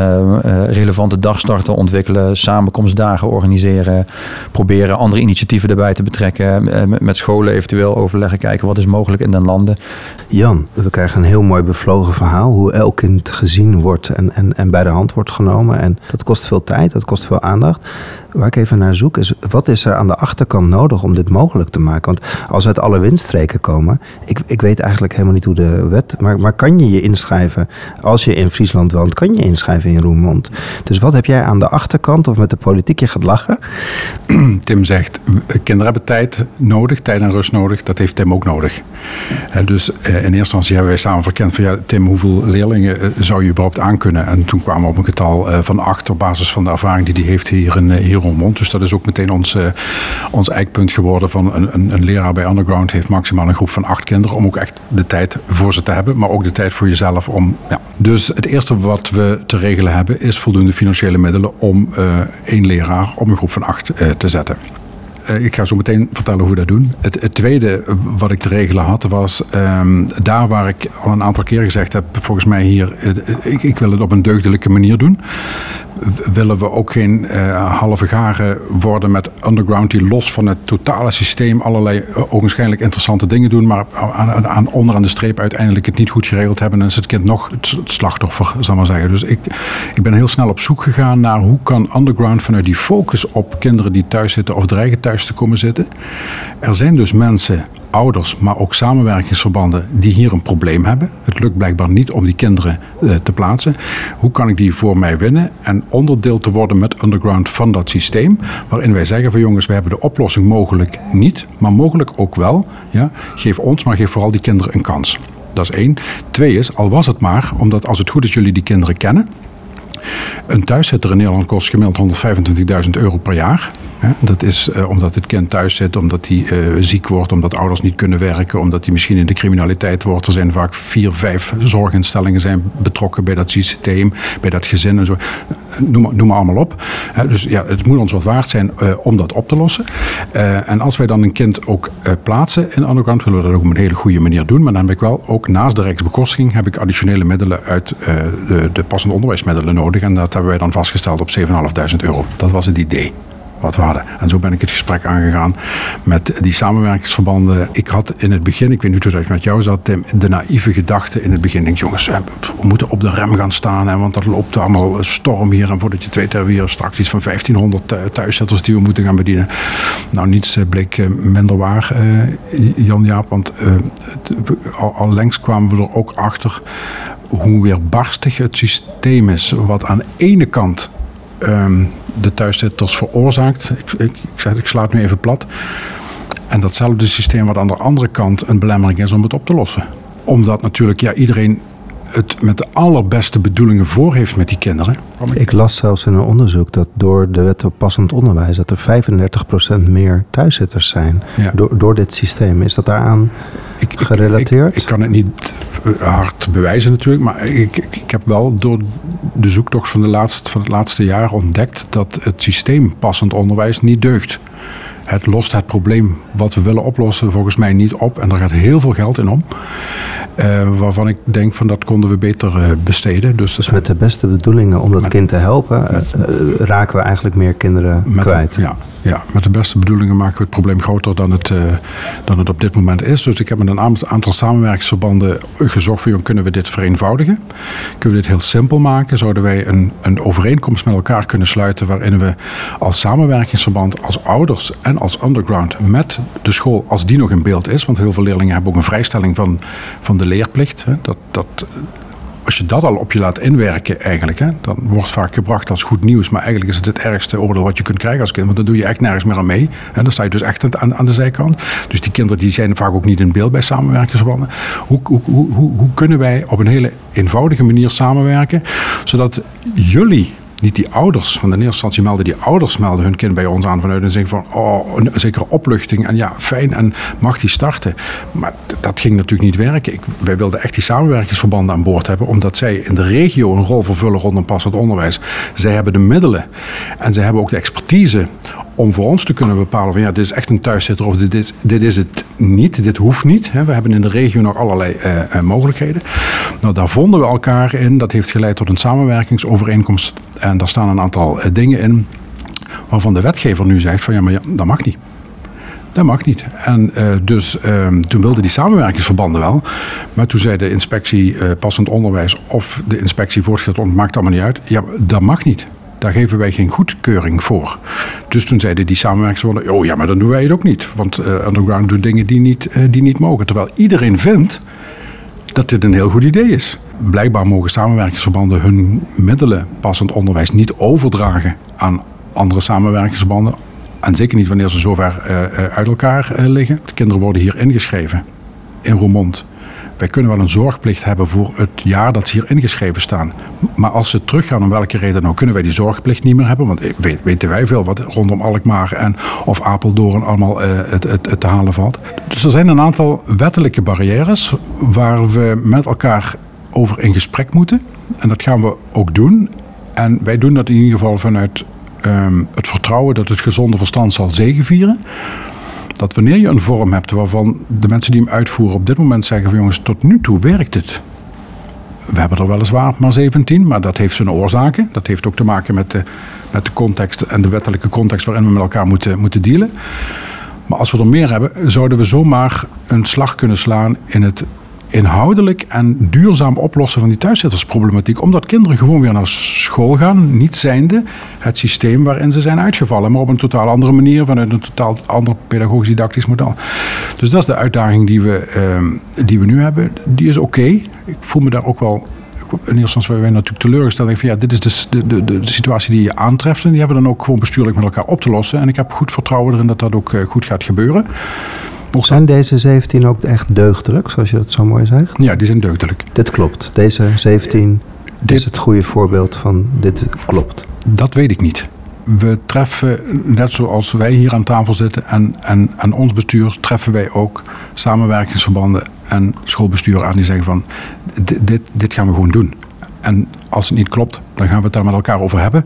Uh, uh, relevante dagstarten ontwikkelen, samenkomstdagen organiseren. Proberen andere initiatieven erbij te betrekken. Met, met, scholen eventueel overleggen, kijken wat is mogelijk in de landen. Jan, we krijgen een heel mooi bevlogen verhaal. Hoe elk kind gezien wordt en, en, en bij de hand wordt genomen. En dat kost veel tijd, dat kost veel aandacht. Waar ik even naar zoek is, wat is er aan de achterkant nodig om dit mogelijk te maken? Want als uit alle windstreken komen, ik, ik weet eigenlijk helemaal niet hoe de maar, maar kan je je inschrijven als je in Friesland woont, kan je inschrijven in Roermond. Dus wat heb jij aan de achterkant of met de politiek, je gaat lachen? Tim zegt, kinderen hebben tijd nodig, tijd en rust nodig, dat heeft Tim ook nodig. dus in eerste instantie hebben wij samen verkend van ja, Tim, hoeveel leerlingen zou je überhaupt aankunnen? En toen kwamen we op een getal van acht op basis van de ervaring die hij heeft hier in, hier Roermond. Dus dat is ook meteen ons, ons eikpunt geworden van een, een, een leraar bij Underground heeft maximaal een groep van acht kinderen om ook echt de tijd voor ze te hebben, maar ook de tijd voor jezelf om. Ja. Dus het eerste wat we te regelen hebben is voldoende financiële middelen om uh, één leraar op een groep van acht uh, te zetten. Uh, ik ga zo meteen vertellen hoe we dat doen. Het, tweede wat ik te regelen had, was um, daar waar ik al een aantal keer gezegd heb, volgens mij hier, ik, ik wil het op een deugdelijke manier doen willen we ook geen uh, halve garen worden met underground die los van het totale systeem allerlei uh, ogenschijnlijk interessante dingen doen, maar aan, aan, onderaan de streep uiteindelijk het niet goed geregeld hebben en is het kind nog het slachtoffer, zal maar zeggen. Dus ik, ik ben heel snel op zoek gegaan naar hoe kan underground vanuit die focus op kinderen die thuis zitten of dreigen thuis te komen zitten. Er zijn dus mensen ouders, maar ook samenwerkingsverbanden die hier een probleem hebben. Het lukt blijkbaar niet om die kinderen uh, te plaatsen. Hoe kan ik die voor mij winnen en onderdeel te worden met Underground van dat systeem? Waarin wij zeggen van jongens, we hebben de oplossing mogelijk niet, maar mogelijk ook wel. Ja? Geef ons, maar geef vooral die kinderen een kans. Dat is één. Twee is, al was het maar, omdat als het goed is jullie die kinderen kennen een thuiszitter in Nederland kost gemiddeld 125.000 euro per jaar. Dat is uh, omdat het kind thuis zit, omdat hij uh, ziek wordt, omdat ouders niet kunnen werken, omdat hij misschien in de criminaliteit wordt. Er zijn vaak vier, vijf zorginstellingen zijn betrokken bij dat systeem, bij dat gezin en zo. Noem maar, maar allemaal op. dus ja, het moet ons wat waard zijn uh, om dat op te lossen. en als wij dan een kind ook plaatsen in underground, willen we dat ook op een hele goede manier doen. Maar dan heb ik wel ook naast de rijksbekostiging heb ik additionele middelen uit de, de passende onderwijsmiddelen nodig. En dat hebben wij dan vastgesteld op 7.500 euro. Dat was het idee wat we hadden. En zo ben ik het gesprek aangegaan met die samenwerkingsverbanden. Ik had in het begin, ik weet niet hoe dat met jou zat, Tim, de naïeve gedachte in het begin. Jongens, we moeten op de rem gaan staan, hè, want dat loopt allemaal storm hier. En voordat je het weet, hebben we hier straks iets van 1500 thuiszetters die we moeten gaan bedienen. Nou, niets eh, bleek eh, minder waar, eh, Jan-Jaap, want al, al längst kwamen we er ook achter hoe weerbarstig het systeem is. Wat aan de ene kant um, de thuiszitters veroorzaakt. Ik, ik, ik, ik sla het nu even plat. En datzelfde systeem wat aan de andere kant een belemmering is om het op te lossen. Omdat natuurlijk ja, iedereen het met de allerbeste bedoelingen voor heeft met die kinderen. Ik las zelfs in een onderzoek dat door de wet op passend onderwijs... dat er 35% meer thuiszitters zijn ja. door, door dit systeem. Is dat daaraan ik, gerelateerd? Ik, ik, kan het niet hard bewijzen natuurlijk... maar ik, ik, heb wel door de zoektocht van, de laatste, van het laatste jaar ontdekt... dat het systeem passend onderwijs niet deugt het lost het probleem wat we willen oplossen volgens mij niet op. En daar gaat heel veel geld in om. Uh, waarvan ik denk van dat konden we beter uh, besteden. Dus, dus met de beste bedoelingen om dat kind te helpen, uh, raken we eigenlijk meer kinderen met, kwijt. Ja, ja, met de beste bedoelingen maken we het probleem groter dan het, dan het op dit moment is. Dus ik heb met een aantal samenwerkingsverbanden gezocht van, kunnen we dit vereenvoudigen? Kunnen we dit heel simpel maken? Zouden wij een, een overeenkomst met elkaar kunnen sluiten waarin we als samenwerkingsverband, als ouders en als underground met de school, als die nog in beeld is, want heel veel leerlingen hebben ook een vrijstelling van, van de leerplicht. Hè, dat, dat, als je dat al op je laat inwerken eigenlijk, hè, dan wordt vaak gebracht als goed nieuws. Maar eigenlijk is het het ergste oordeel wat je kunt krijgen als kind. Want dan doe je echt nergens meer aan mee. En dan sta je dus echt aan, aan de zijkant. Dus die kinderen die zijn vaak ook niet in beeld bij samenwerkingsverbanden. Hoe, hoe, hoe, hoe kunnen wij op een hele eenvoudige manier samenwerken, zodat jullie niet die ouders. Want in eerste instantie melden die ouders melden hun kind bij ons aan vanuit en zeggen van oh, een zekere opluchting. En ja, fijn, en mag die starten. Maar dat ging natuurlijk niet werken. Ik, wij wilden echt die samenwerkingsverbanden aan boord hebben, omdat zij in de regio een rol vervullen rondom passend onderwijs. Zij hebben de middelen en zij hebben ook de expertise om voor ons te kunnen bepalen van ja, dit is echt een thuiszitter of dit is, dit is het niet, dit hoeft niet. We hebben in de regio nog allerlei uh, mogelijkheden. Nou, daar vonden we elkaar in. Dat heeft geleid tot een samenwerkingsovereenkomst. En daar staan een aantal uh, dingen in waarvan de wetgever nu zegt van ja, maar ja, dat mag niet. Dat mag niet. En dus uh, toen wilden die samenwerkingsverbanden wel. Maar toen zei de inspectie passend onderwijs of de inspectie voortgezet maakt allemaal niet uit. Ja, dat mag niet. Daar geven wij geen goedkeuring voor. Dus toen zeiden die samenwerkingsverbanden, oh ja, maar dan doen wij het ook niet. Want uh, Underground doet dingen die niet, uh, die niet mogen. Terwijl iedereen vindt dat dit een heel goed idee is. Blijkbaar mogen samenwerkingsverbanden hun middelen passend onderwijs niet overdragen aan andere samenwerkingsverbanden. En zeker niet wanneer ze zover uh, uit elkaar liggen. De kinderen worden hier ingeschreven in Roermond wij kunnen wel een zorgplicht hebben voor het jaar dat ze hier ingeschreven staan. Maar als ze teruggaan, om welke reden ook, kunnen wij die zorgplicht niet meer hebben. Want weten wij veel wat rondom Alkmaar en of Apeldoorn allemaal uh, het, te halen valt. Dus er zijn een aantal wettelijke barrières waar we met elkaar over in gesprek moeten. En dat gaan we ook doen. En wij doen dat in ieder geval vanuit um, het vertrouwen dat het gezonde verstand zal zegevieren. Dat wanneer je een vorm hebt waarvan de mensen die hem uitvoeren op dit moment zeggen van jongens, tot nu toe werkt het. We hebben er weliswaar maar 17, maar dat heeft zijn oorzaken. Dat heeft ook te maken met de, met de context en de wettelijke context waarin we met elkaar moeten, moeten dealen. Maar als we er meer hebben, zouden we zomaar een slag kunnen slaan in het inhoudelijk en duurzaam oplossen van die thuiszittersproblematiek. Omdat kinderen gewoon weer naar school gaan, niet zijnde het systeem waarin ze zijn uitgevallen, maar op een totaal andere manier, vanuit een totaal ander pedagogisch didactisch model. Dus dat is de uitdaging die we, uh, die we nu hebben. Die is oké. Ik voel me daar ook wel in eerste instantie wij natuurlijk teleurgesteld. van ja, dit is de, de, de, de, situatie die je aantreft. En die hebben we dan ook gewoon bestuurlijk met elkaar op te lossen. En ik heb goed vertrouwen erin dat dat ook uh, goed gaat gebeuren. Zijn deze 17 ook echt deugdelijk, zoals je dat zo mooi zegt? Ja, die zijn deugdelijk. Dit klopt. Deze 17 dit, is het goede voorbeeld van dit klopt. Dat weet ik niet. We treffen, net zoals wij hier aan tafel zitten en, en, en ons bestuur, treffen wij ook samenwerkingsverbanden en schoolbesturen aan die zeggen van dit, dit gaan we gewoon doen. En als het niet klopt, dan gaan we het daar met elkaar over hebben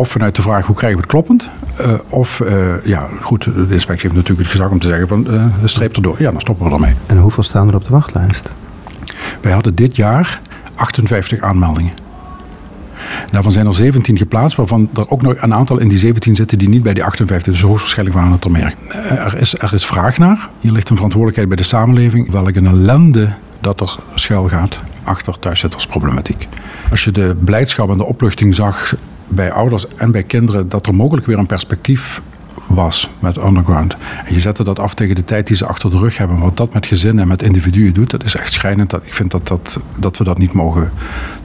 of vanuit de vraag hoe krijgen we het kloppend. Uh, of, uh, ja, goed, de inspectie heeft natuurlijk het gezag om te zeggen van uh, streep erdoor. Ja, dan stoppen we ermee. En hoeveel staan er op de wachtlijst? Wij hadden dit jaar 58 aanmeldingen. Daarvan zijn er 17 geplaatst, waarvan er ook nog een aantal in die 17 zitten die niet bij die 58. Dus hoogstwaarschijnlijk waren het er meer. Er is, er is vraag naar. Hier ligt een verantwoordelijkheid bij de samenleving. Welke ellende dat er schuil gaat achter thuiszittersproblematiek. Als je de blijdschap en de opluchting zag bij ouders en bij kinderen dat er mogelijk weer een perspectief was met Underground. En je zette dat af tegen de tijd die ze achter de rug hebben. Wat dat met gezinnen en met individuen doet, dat is echt schrijnend. Dat, ik vind dat, dat, dat we dat niet mogen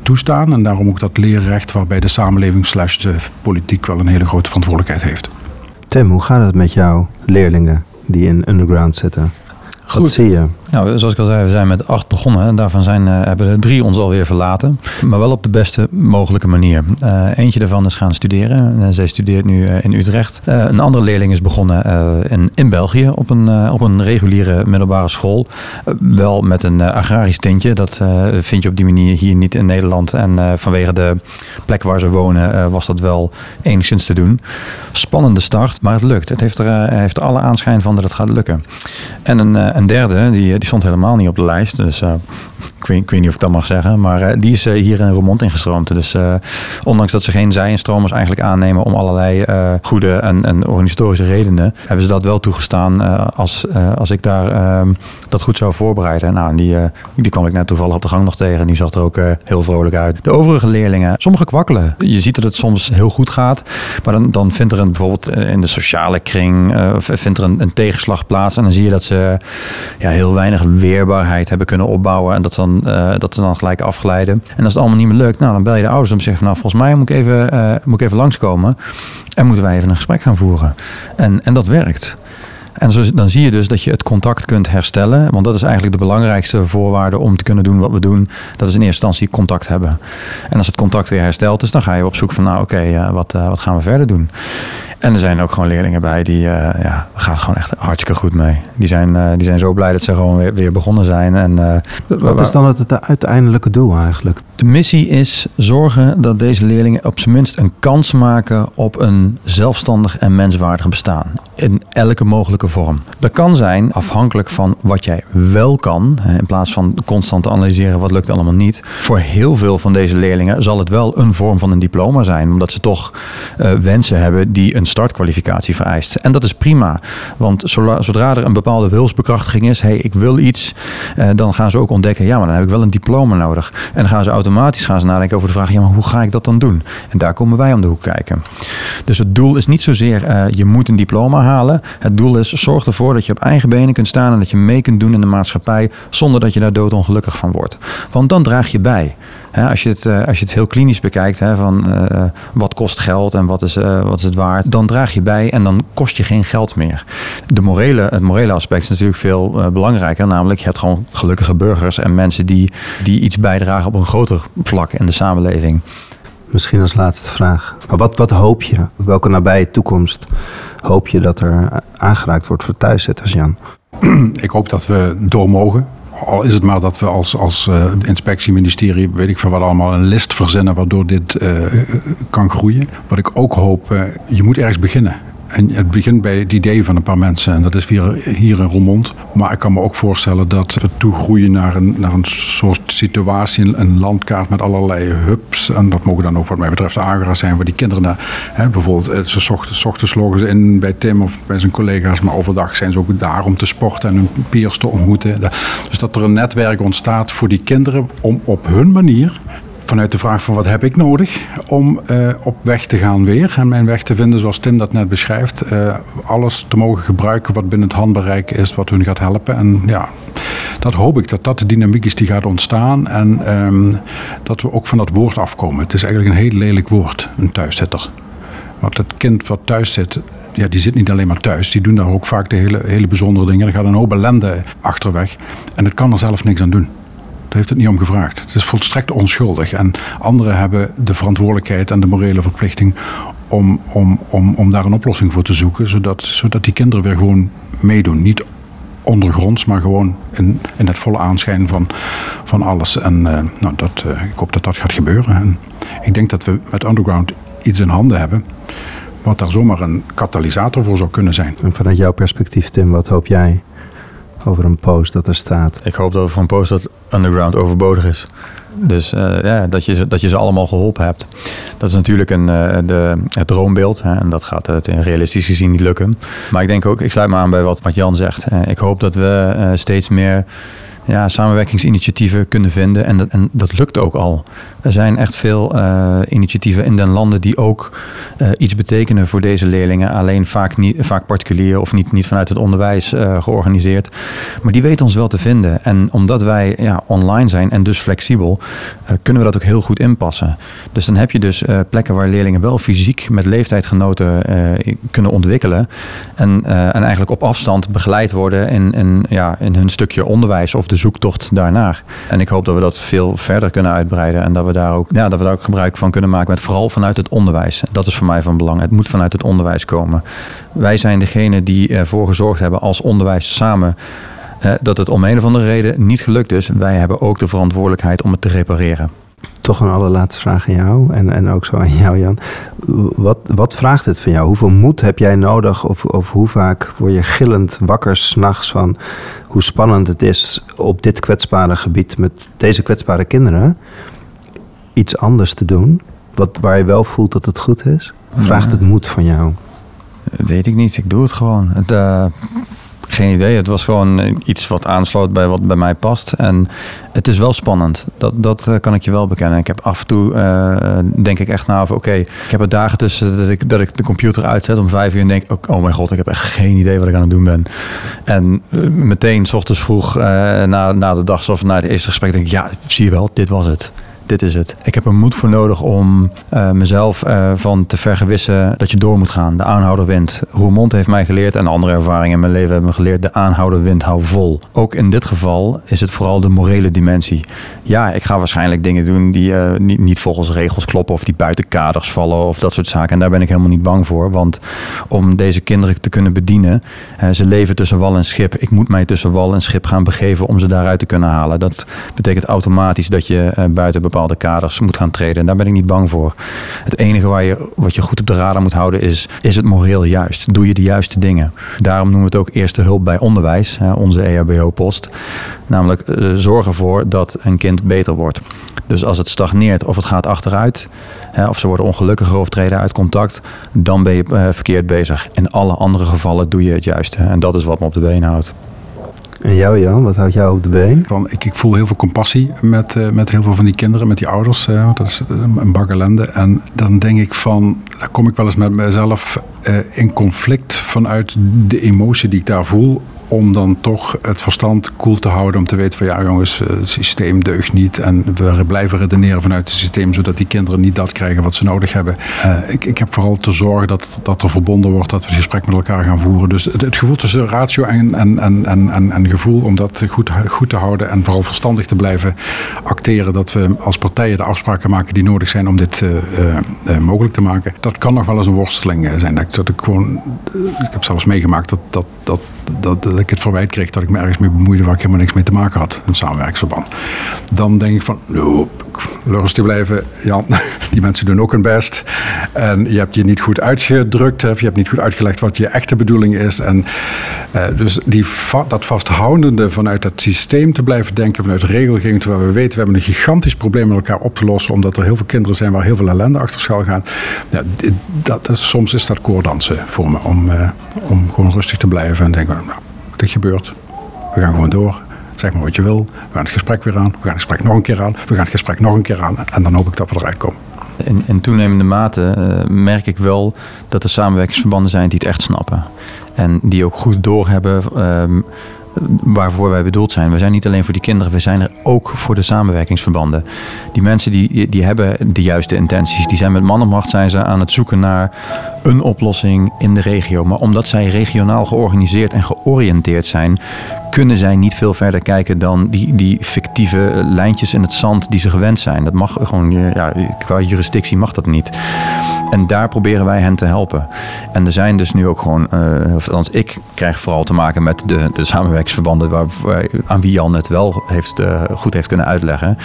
toestaan. En daarom ook dat leerrecht waarbij de samenleving slash de politiek wel een hele grote verantwoordelijkheid heeft. Tim, hoe gaat het met jouw leerlingen die in Underground zitten? Goed. Wat zie je? Nou, zoals ik al zei, we zijn met acht begonnen. En daarvan zijn, uh, hebben er drie ons alweer verlaten. Maar wel op de beste mogelijke manier. Uh, eentje daarvan is gaan studeren. Uh, zij studeert nu in Utrecht. een andere leerling is begonnen in, in België op een, op een reguliere middelbare school. wel met een agrarisch tintje. Dat vind je op die manier hier niet in Nederland. En vanwege de plek waar ze wonen was dat wel enigszins te doen. Spannende start, maar het lukt. Het heeft er, heeft alle aanschijn van dat het gaat lukken. En een, een derde, die stond helemaal niet op de lijst. Dus uh, ik, weet, niet of ik dat mag zeggen. Maar uh, die is uh, hier in Roermond ingestroomd. Dus ondanks dat ze geen zij-instromers eigenlijk aannemen om allerlei goede en, en, organisatorische redenen, hebben ze dat wel toegestaan als, als ik daar ehm, dat goed zou voorbereiden. Nou, die, die kwam ik net toevallig op de gang nog tegen. En die zag er ook heel vrolijk uit. De overige leerlingen, sommige kwakkelen. Je ziet dat het soms heel goed gaat. Maar dan, dan vindt er een, bijvoorbeeld in de sociale kring, vindt er een, een tegenslag plaats. En dan zie je dat ze ja, heel weinig weinig weerbaarheid hebben kunnen opbouwen. En dat, dan, uh, dat ze dan gelijk afglijden. En als het allemaal niet meer lukt, nou, dan bel je de ouders om te zeggen van, nou, volgens mij moet ik even, uh, moet ik even langskomen. En moeten wij even een gesprek gaan voeren. En, en dat werkt. En zo, dan zie je dus dat je het contact kunt herstellen. Want dat is eigenlijk de belangrijkste voorwaarde om te kunnen doen wat we doen. Dat is in eerste instantie contact hebben. En als het contact weer hersteld is, dan ga je op zoek van nou oké, uh, wat, wat gaan we verder doen? En er zijn ook gewoon leerlingen bij die uh, ja, gaat gewoon echt hartstikke goed mee. Die zijn, uh, die zijn zo blij dat ze gewoon weer, weer begonnen zijn. En, uh, Wat is dan het, het, uiteindelijke doel eigenlijk? De missie is zorgen dat deze leerlingen op zijn minst een kans maken op een zelfstandig en menswaardig bestaan. In elke mogelijke vorm. Dat kan zijn afhankelijk van wat jij wel kan. In plaats van constant te analyseren wat lukt allemaal niet. Voor heel veel van deze leerlingen zal het wel een vorm van een diploma zijn. Omdat ze toch wensen hebben die een startkwalificatie vereist. En dat is prima, want zodra er een bepaalde wilsbekrachtiging is, hey, ik wil iets, eh, dan gaan ze ook ontdekken, ja, maar dan heb ik wel een diploma nodig. En dan gaan ze automatisch gaan ze nadenken over de vraag, ja, maar hoe ga ik dat dan doen? En daar komen wij om de hoek kijken. Dus het doel is niet zozeer, uh, je moet een diploma halen. Het doel is, zorg ervoor dat je op eigen benen kunt staan en dat je mee kunt doen in de maatschappij, zonder dat je daar doodongelukkig van wordt. Want dan draag je bij. Hè, als, je het, eh, als je het heel klinisch bekijkt, hè, van eh, wat kost geld en wat is, eh, wat is het waard, dan draag je bij en dan kost je geen geld meer. De morele, het morele aspect is natuurlijk veel eh, belangrijker, namelijk je hebt gewoon gelukkige burgers en mensen die, die iets bijdragen op een groter vlak in de samenleving. Misschien als laatste vraag. Maar wat, wat hoop je? Welke nabije toekomst hoop je dat er aangeraakt wordt voor thuiszitters, Jan? Ik hoop dat we door mogen. Al is het maar dat we als, als uh, inspectieministerie, weet ik van wat allemaal, een list verzinnen waardoor dit uh, kan groeien. Wat ik ook hoop, uh, je moet ergens beginnen. En het begint bij het idee van een paar mensen. En dat is hier, hier in Roermond. Maar ik kan me ook voorstellen dat we toegroeien naar een, naar een soort situatie. Een landkaart met allerlei hubs. En dat mogen dan ook wat mij betreft agera's zijn. Waar die kinderen hè, bijvoorbeeld ze ochtends, ochtends loggen ze in bij Tim of bij zijn collega's. Maar overdag zijn ze ook daar om te sporten en hun peers te ontmoeten. Dus dat er een netwerk ontstaat voor die kinderen om op hun manier vanuit de vraag van wat heb ik nodig om uh, op weg te gaan weer en mijn weg te vinden zoals Tim dat net beschrijft. Uh, alles te mogen gebruiken wat binnen het handbereik is, wat hun gaat helpen. En ja, dat hoop ik dat dat de dynamiek is die gaat ontstaan en um, dat we ook van dat woord afkomen. Het is eigenlijk een heel lelijk woord, een thuiszitter. Want het kind wat thuis zit, ja, die zit niet alleen maar thuis. Die doen daar ook vaak de hele, hele bijzondere dingen. Er gaat een hoop ellende achterweg. En het kan er zelf niks aan doen. Heeft het niet om gevraagd. Het is volstrekt onschuldig. En anderen hebben de verantwoordelijkheid en de morele verplichting om, om, om, om daar een oplossing voor te zoeken. Zodat, zodat die kinderen weer gewoon meedoen. Niet ondergronds, maar gewoon in, in het volle aanschijn van, van alles. En uh, nou, dat, uh, ik hoop dat dat gaat gebeuren. En ik denk dat we met Underground iets in handen hebben. Wat daar zomaar een katalysator voor zou kunnen zijn. En vanuit jouw perspectief, Tim, wat hoop jij over een post dat er staat? Ik hoop dat voor een post dat Underground overbodig is. Dus uh, ja, dat, je, dat je ze allemaal geholpen hebt. Dat is natuurlijk een, uh, de, het droombeeld. Hè, en dat gaat het realistisch gezien niet lukken. Maar ik denk ook, ik sluit me aan bij wat, wat Jan zegt. Uh, ik hoop dat we steeds meer ja, samenwerkingsinitiatieven kunnen vinden. En dat, en dat lukt ook al. Er zijn echt veel uh, initiatieven in den landen die ook uh, iets betekenen voor deze leerlingen. Alleen vaak, niet, vaak particulier of niet, niet vanuit het onderwijs uh, georganiseerd. Maar die weten ons wel te vinden. En omdat wij ja, online zijn en dus flexibel, kunnen we dat ook heel goed inpassen. Dus dan heb je dus plekken waar leerlingen wel fysiek met leeftijdgenoten kunnen ontwikkelen. En, en eigenlijk op afstand begeleid worden in, in, ja, in hun stukje onderwijs of de zoektocht daarnaar. En ik hoop dat we dat veel verder kunnen uitbreiden en dat we daar ook, ja, dat we daar ook gebruik van kunnen maken, vooral vanuit het onderwijs. Dat is voor mij van belang. Het moet vanuit het onderwijs komen. Wij zijn degene die ervoor gezorgd hebben als onderwijs samen dat het om een of andere reden niet gelukt is. Wij hebben ook de verantwoordelijkheid om het te repareren. Toch een allerlaatste vraag aan jou en, en ook zo aan jou, Jan. Wat, wat vraagt het van jou? Hoeveel moed heb jij nodig? Of, of hoe vaak word je gillend wakker s'nachts van hoe spannend het is op dit kwetsbare gebied met deze kwetsbare kinderen iets anders te doen? Wat, waar je wel voelt dat het goed is? Vraagt het moed van jou? Weet ik niet. Ik doe het gewoon. Het, uh, geen idee. Het was gewoon iets wat aansloot bij wat bij mij past. En het is wel spannend. Dat, dat kan ik je wel bekennen. Ik heb af en toe, uh, denk ik echt na over, oké, okay, ik heb er dagen tussen dat ik, dat ik de computer uitzet om vijf uur en denk, oh, oh mijn god, ik heb echt geen idee wat ik aan het doen ben. En meteen, s ochtends vroeg, na, na de dag of na het eerste gesprek, denk ik, ja, zie je wel, dit was het dit is het. Ik heb er moed voor nodig om uh, mezelf uh, van te vergewissen dat je door moet gaan. De aanhouder wint. Roermond heeft mij geleerd en andere ervaringen in mijn leven hebben me geleerd. De aanhouder wint, hou vol. Ook in dit geval is het vooral de morele dimensie. Ja, ik ga waarschijnlijk dingen doen die uh, niet, niet volgens regels kloppen of die buiten kaders vallen of dat soort zaken. En daar ben ik helemaal niet bang voor. Want om deze kinderen te kunnen bedienen, ze leven tussen wal en schip. Ik moet mij tussen wal en schip gaan begeven om ze daaruit te kunnen halen. Dat betekent automatisch dat je buiten bepaalde kaders moet gaan treden. En daar ben ik niet bang voor. Het enige waar je, wat je goed op de radar moet houden is, is het moreel juist? Doe je de juiste dingen? Daarom noemen we het ook eerste hulp bij onderwijs, onze EHBO-post. Namelijk uh, zorg ervoor dat een kind beter wordt. Dus als het stagneert of het gaat achteruit, of ze worden ongelukkiger of treden uit contact, dan ben je uh, verkeerd bezig. In alle andere gevallen doe je het juiste. En dat is wat me op de been houdt. En jou Jan, wat houdt jou op de been? Ik, ik voel heel veel compassie met, uh, met heel veel van die kinderen, met die ouders. Uh, dat is een bak ellende. En dan denk ik van, daar kom ik wel eens met mezelf in conflict vanuit de emotie die ik daar voel om dan toch het verstand koel te houden. Om te weten van ja jongens, het systeem deugt niet. En we blijven redeneren vanuit het systeem. Zodat die kinderen niet dat krijgen wat ze nodig hebben. ik, ik heb vooral te zorgen dat, dat er verbonden wordt. Dat we het gesprek met elkaar gaan voeren. Dus het, gevoel tussen ratio en, en, en, en, en, gevoel om dat goed, goed te houden. En vooral verstandig te blijven acteren. Dat we als partijen de afspraken maken die nodig zijn om dit uh, mogelijk te maken. Dat kan nog wel eens een worsteling zijn. Dat, dat ik gewoon, ik heb zelfs meegemaakt dat, dat, dat, dat, dat ik het verwijt kreeg dat ik me ergens mee bemoeide waar ik helemaal niks mee te maken had. Een samenwerkingsverband. Dan denk ik van, nou, rustig blijven. Jan, die mensen doen ook hun best. En je hebt je niet goed uitgedrukt. Of je hebt niet goed uitgelegd wat je echte bedoeling is. En uh, dus die, dat vasthoudende vanuit het systeem te blijven denken, vanuit regelgeving, terwijl we weten, we hebben een gigantisch probleem met elkaar op te lossen, omdat er heel veel kinderen zijn waar heel veel ellende achter schuil gaat. Ja, dat, dat, soms is dat koordansen voor me, om, uh, om gewoon rustig te blijven en denken, nou, dit gebeurt. We gaan gewoon door. Zeg maar wat je wil. We gaan het gesprek weer aan. We gaan het gesprek nog een keer aan. We gaan het gesprek nog een keer aan. En dan hoop ik dat we eruit komen. In, in toenemende mate uh, merk ik wel dat er samenwerkingsverbanden zijn die het echt snappen. En die ook goed doorhebben uh, waarvoor wij bedoeld zijn. We zijn niet alleen voor die kinderen, we zijn er ook voor de samenwerkingsverbanden. Die mensen die, die hebben de juiste intenties. Die zijn met man macht zijn ze aan het zoeken naar een oplossing in de regio. Maar omdat zij regionaal georganiseerd en georiënteerd zijn, kunnen zij niet veel verder kijken dan die, die fictieve lijntjes in het zand die ze gewend zijn. Dat mag gewoon, ja, qua jurisdictie mag dat niet. En daar proberen wij hen te helpen. En er zijn dus nu ook gewoon, uh, of althans ik krijg vooral te maken met de, de samenwerkingsverbanden waar, aan wie Jan het wel heeft, uh, goed heeft kunnen uitleggen.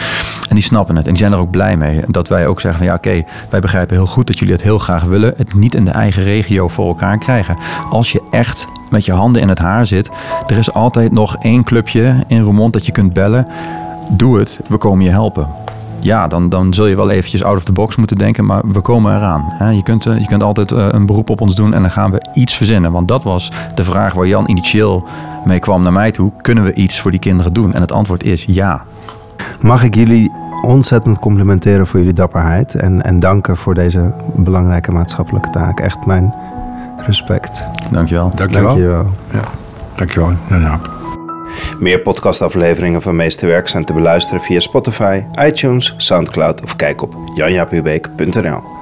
En die snappen het en die zijn er ook blij mee. Dat wij ook zeggen van ja oké, wij begrijpen heel goed dat jullie het heel graag willen. Het niet in de eigen regio voor elkaar krijgen. Als je echt met je handen in het haar zit, er is altijd nog één clubje in Roermond dat je kunt bellen. Doe het, we komen je helpen ja, dan, dan zul je wel eventjes out of the box moeten denken, maar we komen eraan. Je kunt, eh, je kunt altijd eh, een beroep op ons doen en dan gaan we iets verzinnen. Want dat was de vraag waar Jan initieel mee kwam naar mij toe. Kunnen we iets voor die kinderen doen? En het antwoord is ja. Mag ik jullie ontzettend complimenteren voor jullie dapperheid en, en danken voor deze belangrijke maatschappelijke taak. Echt mijn respect. Dankjewel. Dankjewel. Dankjewel. Ja, dankjewel. Ja, ja. Meer podcastafleveringen van Meesterwerk zijn te beluisteren via Spotify, iTunes, Soundcloud of kijk op janjapubeek.nl.